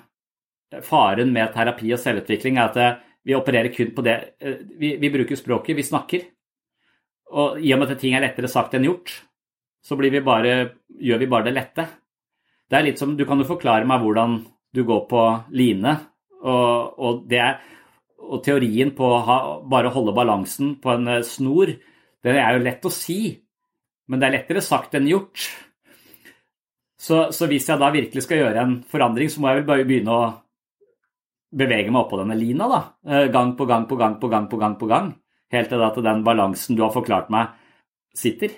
faren med terapi og selvutvikling, er at vi opererer kun på det eh, vi, vi, bruker språket, vi snakker. Og i og med at ting er lettere sagt enn gjort, så vi bare, gjør vi bare det lette. Det er litt som Du kan jo forklare meg hvordan du går på line, og, og, det, og teorien på å ha, bare holde balansen på en eh, snor, det er jo lett å si, men det er lettere sagt enn gjort. Så, så hvis jeg da virkelig skal gjøre en forandring, så må jeg vel bare begynne å bevege meg oppå denne lina, da. Eh, gang på gang på gang på gang på gang. på gang, Helt til at den balansen du har forklart meg, sitter.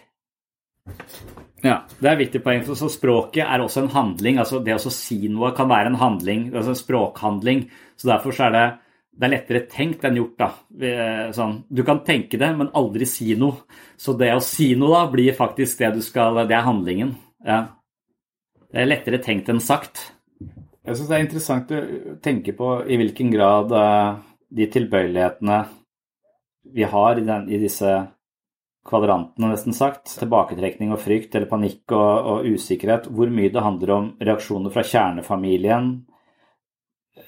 Ja, Det er et viktig poeng. Så språket er også en handling. altså Det å si noe kan være en handling, altså en språkhandling. Så Derfor så er det, det er lettere tenkt enn gjort. da. Eh, sånn, du kan tenke det, men aldri si noe. Så det å si noe da blir faktisk det du skal Det er handlingen. Ja. Det er lettere tenkt enn sagt. Jeg syns det er interessant å tenke på i hvilken grad uh, de tilbøyelighetene vi har i, den, i, disse kvadrantene, nesten sagt, tilbaketrekning og frykt eller panikk og, og, usikkerhet, hvor mye det handler om reaksjoner fra kjernefamilien,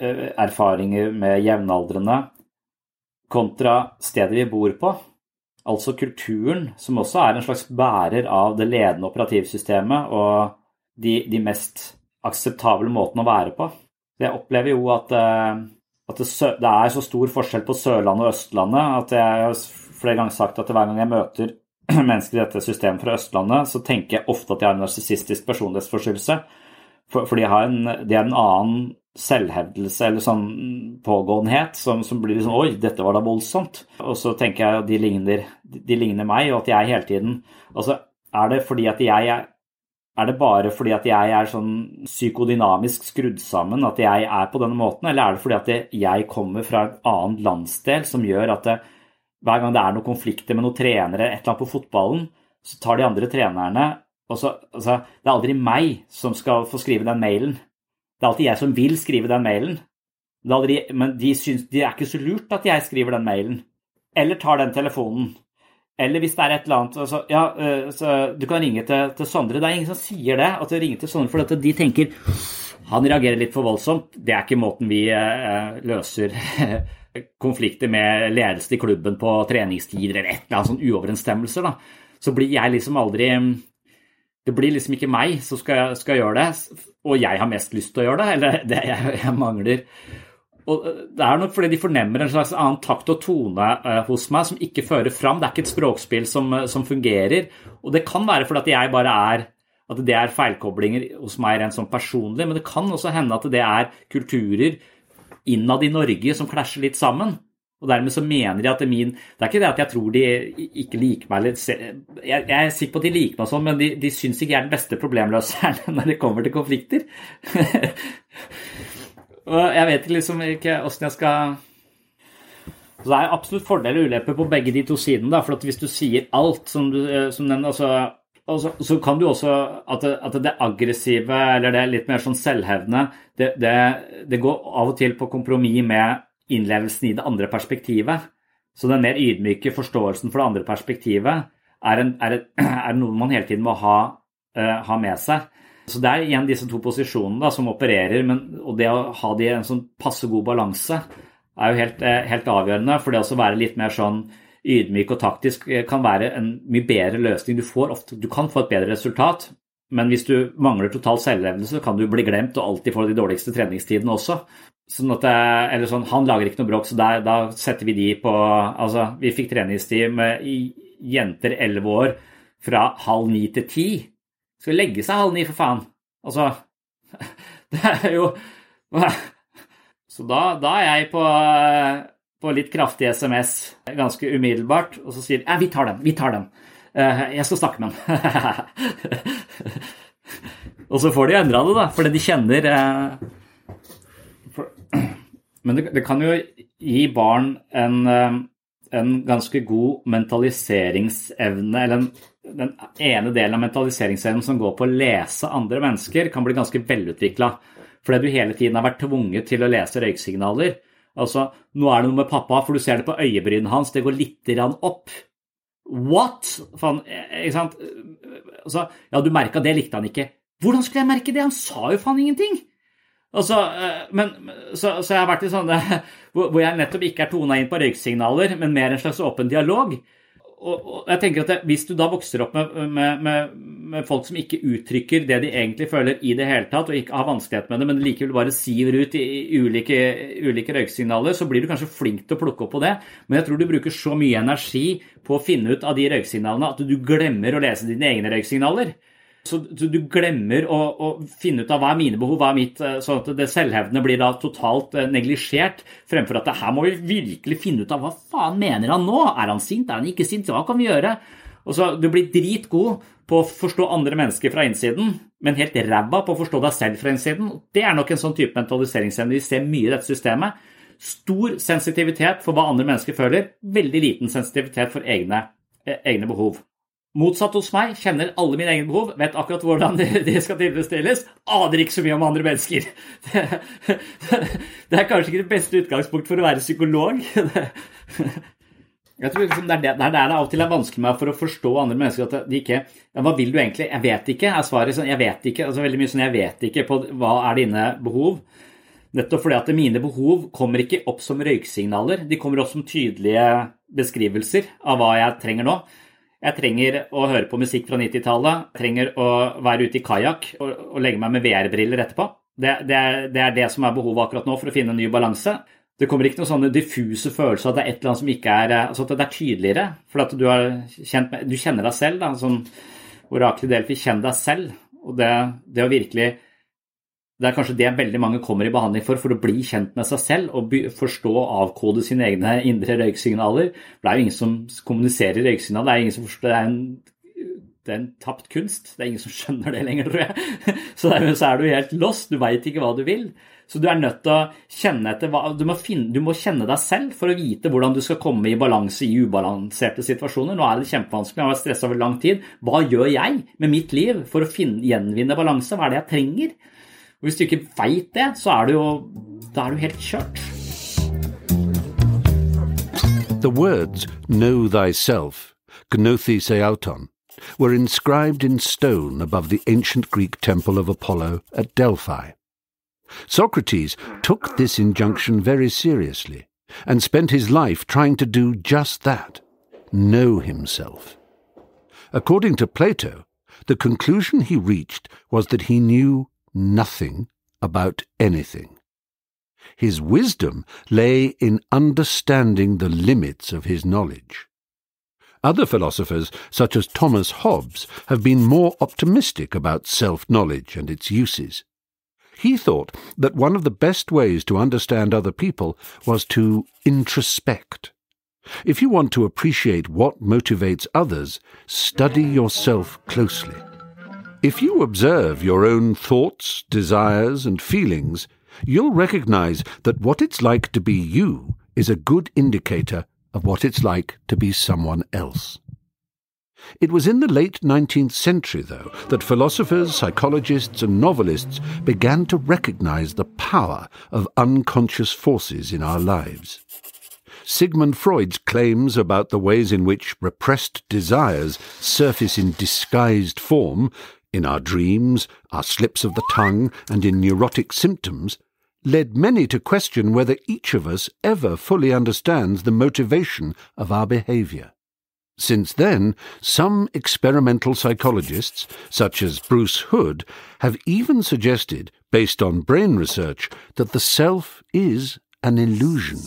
uh, erfaringer med jevnaldrende, kontra stedet vi bor på. Altså kulturen, som også er en slags bærer av det ledende operativsystemet og de, de mest akseptable måten å være på. Jeg opplever jo at, eh, at det, det, er så stor forskjell på Sørlandet og Østlandet at jeg har flere ganger sagt at hver gang jeg møter mennesker i dette systemet fra Østlandet, så tenker jeg ofte at de har en narsissistisk personlighetsforstyrrelse. For, for de, har en, de har en annen selvhevdelse eller sånn pågåenhet som, som blir sånn Oi, dette var da voldsomt. Og så tenker jeg at de ligner, de ligner meg, og at jeg hele tiden Altså, er det fordi at jeg er er det bare fordi at jeg er sånn psykodynamisk skrudd sammen at jeg er på denne måten, eller er det fordi at jeg kommer fra en annen landsdel som gjør at det, hver gang det er noen konflikter med noen trenere, et eller annet på fotballen, så tar de andre trenerne og så, altså, Det er aldri meg som skal få skrive den mailen. Det er alltid jeg som vil skrive den mailen. Aldri, men de, syns, de er ikke så lurt at jeg skriver den mailen. Eller tar den telefonen. Eller hvis det er et eller annet altså, Ja, eh, du kan ringe til, til, Sondre. Det er ingen som sier det, at du ringer til Sondre, for at de tenker han reagerer litt for voldsomt. Det er ikke måten vi uh, løser konflikter med ledelse i klubben på treningstider eller et eller annet sånn uoverensstemmelser. da. Så blir jeg liksom aldri det blir liksom ikke meg som skal, skal, gjøre det, og jeg har mest lyst til å gjøre det, eller det jeg, jeg mangler. Og Det er nok fordi de fornemmer en slags annen takt og tone uh, hos meg som ikke fører fram. Det er ikke et språkspill som, som fungerer. Og det kan være fordi at jeg bare er at det er feilkoblinger hos meg rent sånn personlig, men det kan også hende at det er kulturer innad i Norge som klasjer litt sammen. Og dermed så mener de at det er min Det er ikke det at jeg tror de ikke liker meg eller jeg er sikker på at de liker meg sånn, men de, de syns ikke jeg er den beste problemløseren når det kommer til konflikter. og jeg vet liksom ikke åssen jeg skal så Det er absolutt fordel og ulemper på begge de to sidene. Da, for hvis du sier alt som, du, som den, altså, og så, kan du også at det, at det, aggressive, eller det litt mer sånn selvhevdende, det, det, det, går av og til på kompromiss med innlevelsen i det andre perspektivet. Så den mer ydmyke forståelsen for det andre perspektivet er, en, er, er noe man hele tiden må ha, uh, ha, med seg. Så det er igjen disse to posisjonene da, som opererer, men, og det å ha de i en sånn passe god balanse er jo helt, uh, helt avgjørende. For det å være litt mer sånn ydmyk og taktisk eh, kan være en mye bedre løsning. Du, ofte, du, kan få et bedre resultat, men hvis du mangler total selvlevende, så kan du bli glemt og alltid få de dårligste treningstidene også. Sånn at, eller sånn, Han lager ikke noe bråk, så der, da setter vi de på altså, Vi fikk treningstid med jenter 11 år fra halv ni til ti. Skal legge seg halv ni, for faen. Altså Det er jo Så da, da er jeg på på litt kraftig SMS ganske umiddelbart, og så sier ja, vi tar den, vi tar den. Eh, jeg skal snakke med den. og så får de endra det, da, fordi de kjenner eh, Men det, kan jo gi barn en, eh, en ganske god mentaliseringsevne, eller en, den ene delen av mentaliseringsevnen som går på å lese andre mennesker, kan bli ganske velutvikla. Fordi du hele tiden har vært tvunget til å lese røyksignaler. Altså, nå er det noe med pappa, for du ser det på øyebrynene hans, det går litt opp. What? Fan, ikke sant? Altså, ja, du merka det, likte han ikke. Hvordan skulle jeg merke det? Han sa jo faen ingenting! Altså, eh, men, så, så, jeg har vært i sånne hvor jeg nettopp ikke er tona inn på røyksignaler, men mer en slags åpen dialog og, og, jeg tenker at det, Hvis du da vokser opp med, med, med, med, folk som ikke uttrykker det de egentlig føler i det hele tatt, og ikke har vanskelighet med det, men likevel bare siver ut i, i ulike, ulike røyksignaler, så blir du kanskje flink til å plukke opp på det. Men jeg tror du bruker så mye energi på å finne ut av de røyksignalene at du glemmer å lese dine egne røyksignaler. Så, du glemmer å, å, finne ut av hva er mine behov, hva er mitt eh, Sånn at det selvhevdende blir da totalt eh, neglisjert, fremfor at det her må vi virkelig finne ut av hva faen mener han nå? Er han sint? Er han ikke sint? Hva kan vi gjøre? Og så Du blir dritgod på å forstå andre mennesker fra innsiden, men helt ræva på å forstå deg selv fra innsiden. Det er nok en sånn type mentaliseringsevne vi ser mye i dette systemet. Stor sensitivitet for hva andre mennesker føler, veldig liten sensitivitet for egne, eh, egne behov. Motsatt hos meg, kjenner alle mine egne behov, vet akkurat hvordan de skal tilfredsstilles, aner ikke så mye om andre mennesker. Det, det er kanskje ikke det beste utgangspunkt for å være psykolog. Jeg tror liksom det er det, det, det av og til er vanskelig med for å forstå andre mennesker. at de ikke, ja, Hva vil du egentlig? Jeg vet ikke, er svaret. Sånn, jeg vet ikke, altså veldig mye sånn, jeg vet ikke på hva er dine behov. Nettopp fordi at mine behov kommer ikke opp som røyksignaler. De kommer opp som tydelige beskrivelser av hva jeg trenger nå. Jeg trenger å høre på musikk fra 90-tallet. Trenger å være ute i kajakk og, og, legge meg med VR-briller etterpå. Det, det, er, det, er, det som er behovet akkurat nå for å finne en ny balanse. Det kommer ikke noen sånne diffuse følelser at det er et eller annet som ikke er altså at det er tydeligere. For at du, kjent, du kjenner deg selv. da, sånn Oraklet Delfi, kjenn deg selv. Og det, det å virkelig det er kanskje det veldig mange kommer i behandling for, for å bli kjent med seg selv og forstå og avkode sine egne indre røyksignaler. Det er jo ingen som kommuniserer røyksignaler. Det er ingen som forstår, det er en det er en tapt kunst. Det er ingen som skjønner det lenger, tror jeg. Så, dermed så er du helt lost. Du veit ikke hva du vil. Så du er nødt til å kjenne etter du må, finne, du må, kjenne deg selv for å vite hvordan du skal komme i balanse i ubalanserte situasjoner. Nå er det kjempevanskelig, jeg har vært stressa over lang tid. Hva gjør jeg med mitt liv for å finne, gjenvinne balanse? Hva er det jeg trenger? Og Hvis du ikke veit det, så er du jo Da er du helt kjørt.
The words Know thyself, Gnothi Seauton, were inscribed in stone above the ancient Greek temple of Apollo at Delphi. Socrates took this injunction very seriously and spent his life trying to do just that know himself. According to Plato, The conclusion he reached was that he knew nothing about anything. His wisdom lay in understanding the limits of his knowledge. Other philosophers, such as Thomas Hobbes, have been more optimistic about self knowledge and its uses. He thought that one of the best ways to understand other people was to introspect. If you want to appreciate what motivates others, study yourself closely. If you observe your own thoughts, desires, and feelings, you'll recognize that what it's like to be you is a good indicator of what it's like to be someone else. It was in the late 19th century, though, that philosophers, psychologists, and novelists began to recognize the power of unconscious forces in our lives. Sigmund Freud's claims about the ways in which repressed desires surface in disguised form, in our dreams, our slips of the tongue, and in neurotic symptoms, led many to question whether each of us ever fully understands the motivation of our behavior. Since then, some experimental psychologists, such as Bruce Hood, have even suggested, based on brain research, that the self is an illusion.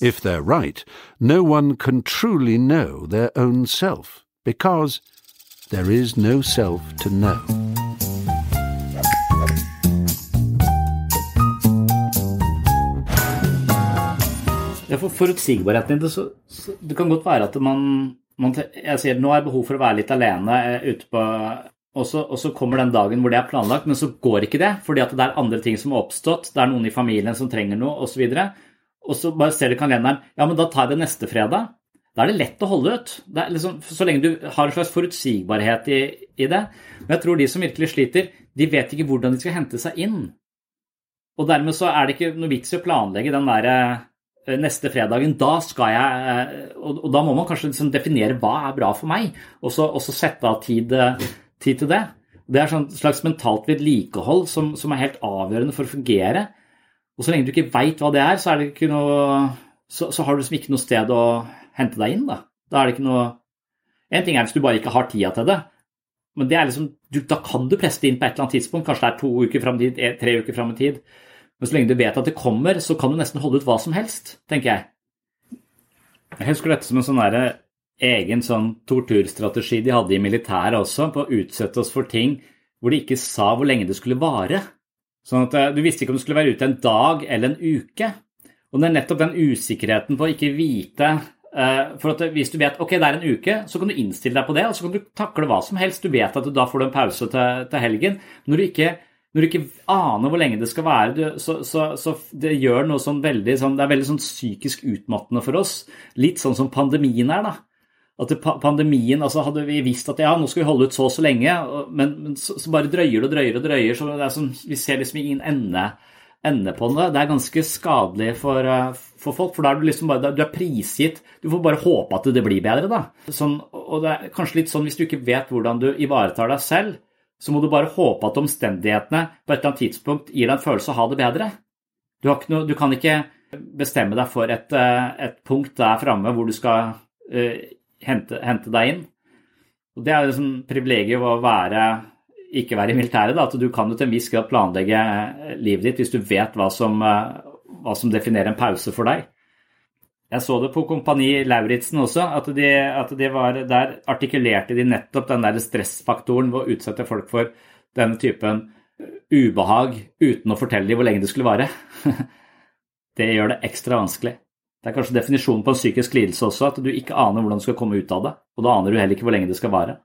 If they're right, no one can truly know their own self, because there is no self to know.
Ja, for forutsigbarheten din, så, så, Det kan godt være at man, man Jeg sier nå er jeg behov for å være litt alene eh, ute på og så, og så, kommer den dagen hvor det er planlagt, men så går ikke det fordi at det er andre ting som har oppstått. Det er noen i familien som trenger noe, osv. Og, så og så bare ser du kalenderen. Ja, men da tar jeg det neste fredag. Da er det lett å holde ut. Liksom, så lenge du har en slags forutsigbarhet i, i, det. Men jeg tror de som virkelig sliter, de vet ikke hvordan de skal hente seg inn. Og dermed så er det ikke noe vits i å planlegge den der eh, neste fredagen. Da skal jeg eh, Og, og da må man kanskje liksom definere hva er bra for meg, og så, og så sette av tid eh, tid til det. Det er et slags mentalt vedlikehold som, som, er helt avgjørende for å fungere. Og så lenge du ikke veit hva det er, så, er det noe, så, så har du liksom ikke noe sted å hente deg inn. Da, da er det ikke noe En ting er hvis du bare ikke har tida til det, men det er liksom, du, da kan du presse det inn på et eller annet tidspunkt. Kanskje det er to uker fram i tre uker fram i tid. Men så lenge du vet at det kommer, så kan du nesten holde ut hva som helst, tenker jeg. Jeg husker dette som en sånn derre egen sånn torturstrategi de hadde i militæret også, på å utsette oss for ting hvor de ikke sa hvor lenge det skulle vare. Sånn at eh, Du visste ikke om du skulle være ute en dag eller en uke. Og det er nettopp den usikkerheten på å ikke vite For at hvis du vet ok, det er en uke, så kan du innstille deg på det, og så kan du takle hva som helst. Du vet at du da får du en pause til, til helgen. Når du, ikke, når du ikke aner hvor lenge det skal være, så, så, så, det gjør noe sånn veldig sånn, Det er veldig sånn psykisk utmattende for oss. Litt sånn som pandemien er, da at pandemien altså Hadde vi visst at ja, nå skal vi holde ut så og så lenge, men, men så, så, bare drøyer det og drøyer og drøyer, så det er sånn, vi ser liksom ingen ende, ende på det. Det er ganske skadelig for, eh, for folk, for da er du liksom bare du er prisgitt Du får bare håpe at det blir bedre, da. Sånn, og det er kanskje litt sånn hvis du ikke vet hvordan du ivaretar deg selv, så må du bare håpe at omstendighetene på et eller annet tidspunkt gir deg en følelse av å ha det bedre. Du, noe, du kan ikke bestemme deg for et, eh, et punkt der framme hvor du skal uh, hente, hente deg inn. Og Det er liksom privilegiet å være, ikke være i militæret. Da, at Du kan jo til en viss grad planlegge eh, livet ditt hvis du vet hva som, eh, hva som definerer en pause for deg. Jeg så det på Kompani Lauritzen også, at, de, at de var, der artikulerte de nettopp den der stressfaktoren ved å utsette folk for denne typen ubehag uten å fortelle dem hvor lenge det skulle vare. Det gjør det ekstra vanskelig. Det er kanskje definisjonen på en psykisk lidelse også, at du ikke aner hvordan du skal komme ut av det. Og da aner du heller ikke hvor lenge det skal vare.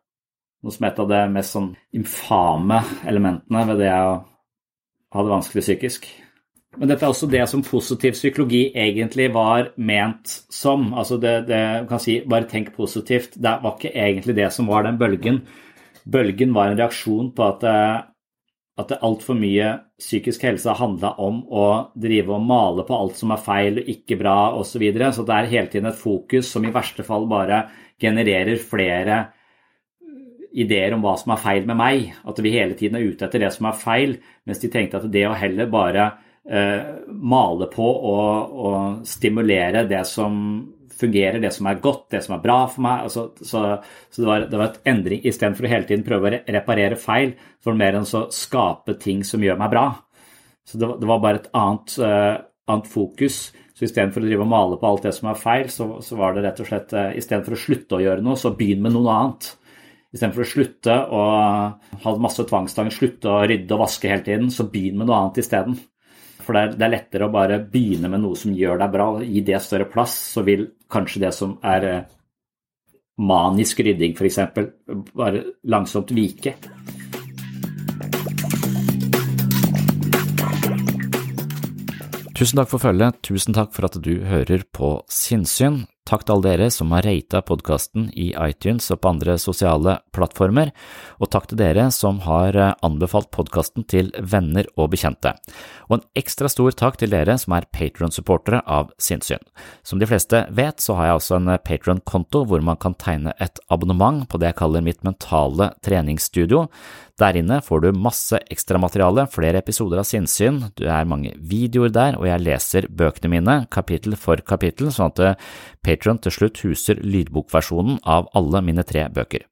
Noe som er et av de mest sånn infame elementene ved det å ha det vanskelig psykisk. Men dette er også det som positiv psykologi egentlig var ment som. Altså det, det kan si bare tenk positivt. Det var ikke egentlig det som var den bølgen. Bølgen var en reaksjon på at eh, at altfor mye psykisk helse handla om å drive og male på alt som er feil og ikke bra osv. Så, videre. så det er hele tiden et fokus som i verste fall bare genererer flere ideer om hva som er feil med meg. At vi hele tiden er ute etter det som er feil, mens de tenkte at det å heller bare eh, male på og, og, stimulere det som fungerer, det som er godt, det som er bra for meg. Altså, så, så det, var, det var et endring. Istedenfor å hele tiden prøve å reparere feil, så det mer enn å skape ting som gjør meg bra. Så det, det var bare et annet, uh, annet fokus. Så istedenfor å drive og male på alt det som er feil, så, så var det rett og slett uh, istedenfor å slutte å gjøre noe, så begynn med noe annet. Istedenfor å slutte å ha masse tvangstanger, slutte å rydde og vaske hele tiden, så begynn med noe annet isteden. For det er, lettere å bare begynne med noe som gjør deg bra, gi det større plass, så vil kanskje det som er eh, manisk rydding f.eks., bare langsomt vike. Tusen takk for følget, tusen takk for at du hører på Sinnsyn. Takk til alle dere som har rata podkasten i iTunes og på andre sosiale plattformer, og takk til dere som har eh, anbefalt podkasten til venner og bekjente. Og en ekstra stor takk til dere som er Patron-supportere av Sinnsyn. Som de fleste vet, så har jeg også en Patron-konto hvor man kan tegne et abonnement på det jeg kaller mitt mentale treningsstudio. Der inne får du masse ekstramateriale, flere episoder av Sinnsyn, det er mange videoer der, og jeg leser bøkene mine kapittel for kapittel, sånn at eh, Patron til slutt huser lydbokversjonen av alle mine tre bøker.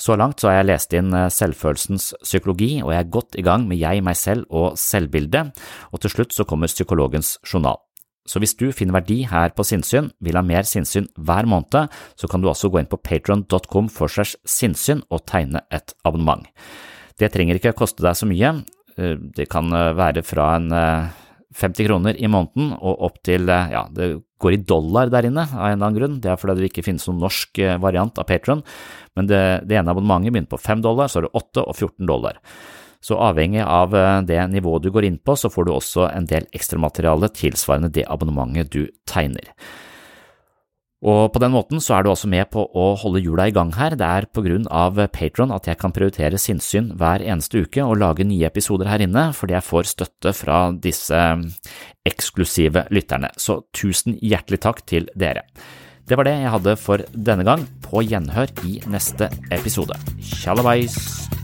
Så langt så har jeg lest inn eh, selvfølelsens psykologi, og jeg er godt i gang med jeg, meg selv og selvbildet, og til slutt så kommer psykologens journal. Så hvis du finner verdi her på sinnssyn, vil ha mer sinnssyn hver måned, så kan du også gå inn på patron.com for segs sinnssyn og tegne et abonnement. Det trenger ikke koste deg så mye, eh, det kan eh, være fra en 50 kroner i måneden og opp til, ja, det går i dollar der inne av en eller annen grunn, det er fordi det ikke finnes noen norsk variant av Patron, men det, det ene abonnementet begynner på 5 dollar, så er det 8 og 14 dollar. Så avhengig av det nivået du går inn på, så får du også en del ekstramateriale tilsvarende det abonnementet du tegner. Og på den måten så er du også med på å holde hjula i gang her. Det er på grunn av Patron at jeg kan prioritere sinnssyn hver eneste uke og lage nye episoder her inne, fordi jeg får støtte fra disse eksklusive lytterne. Så tusen hjertelig takk til dere. Det var det jeg hadde for denne gang. På gjenhør i neste episode. Tjallabais!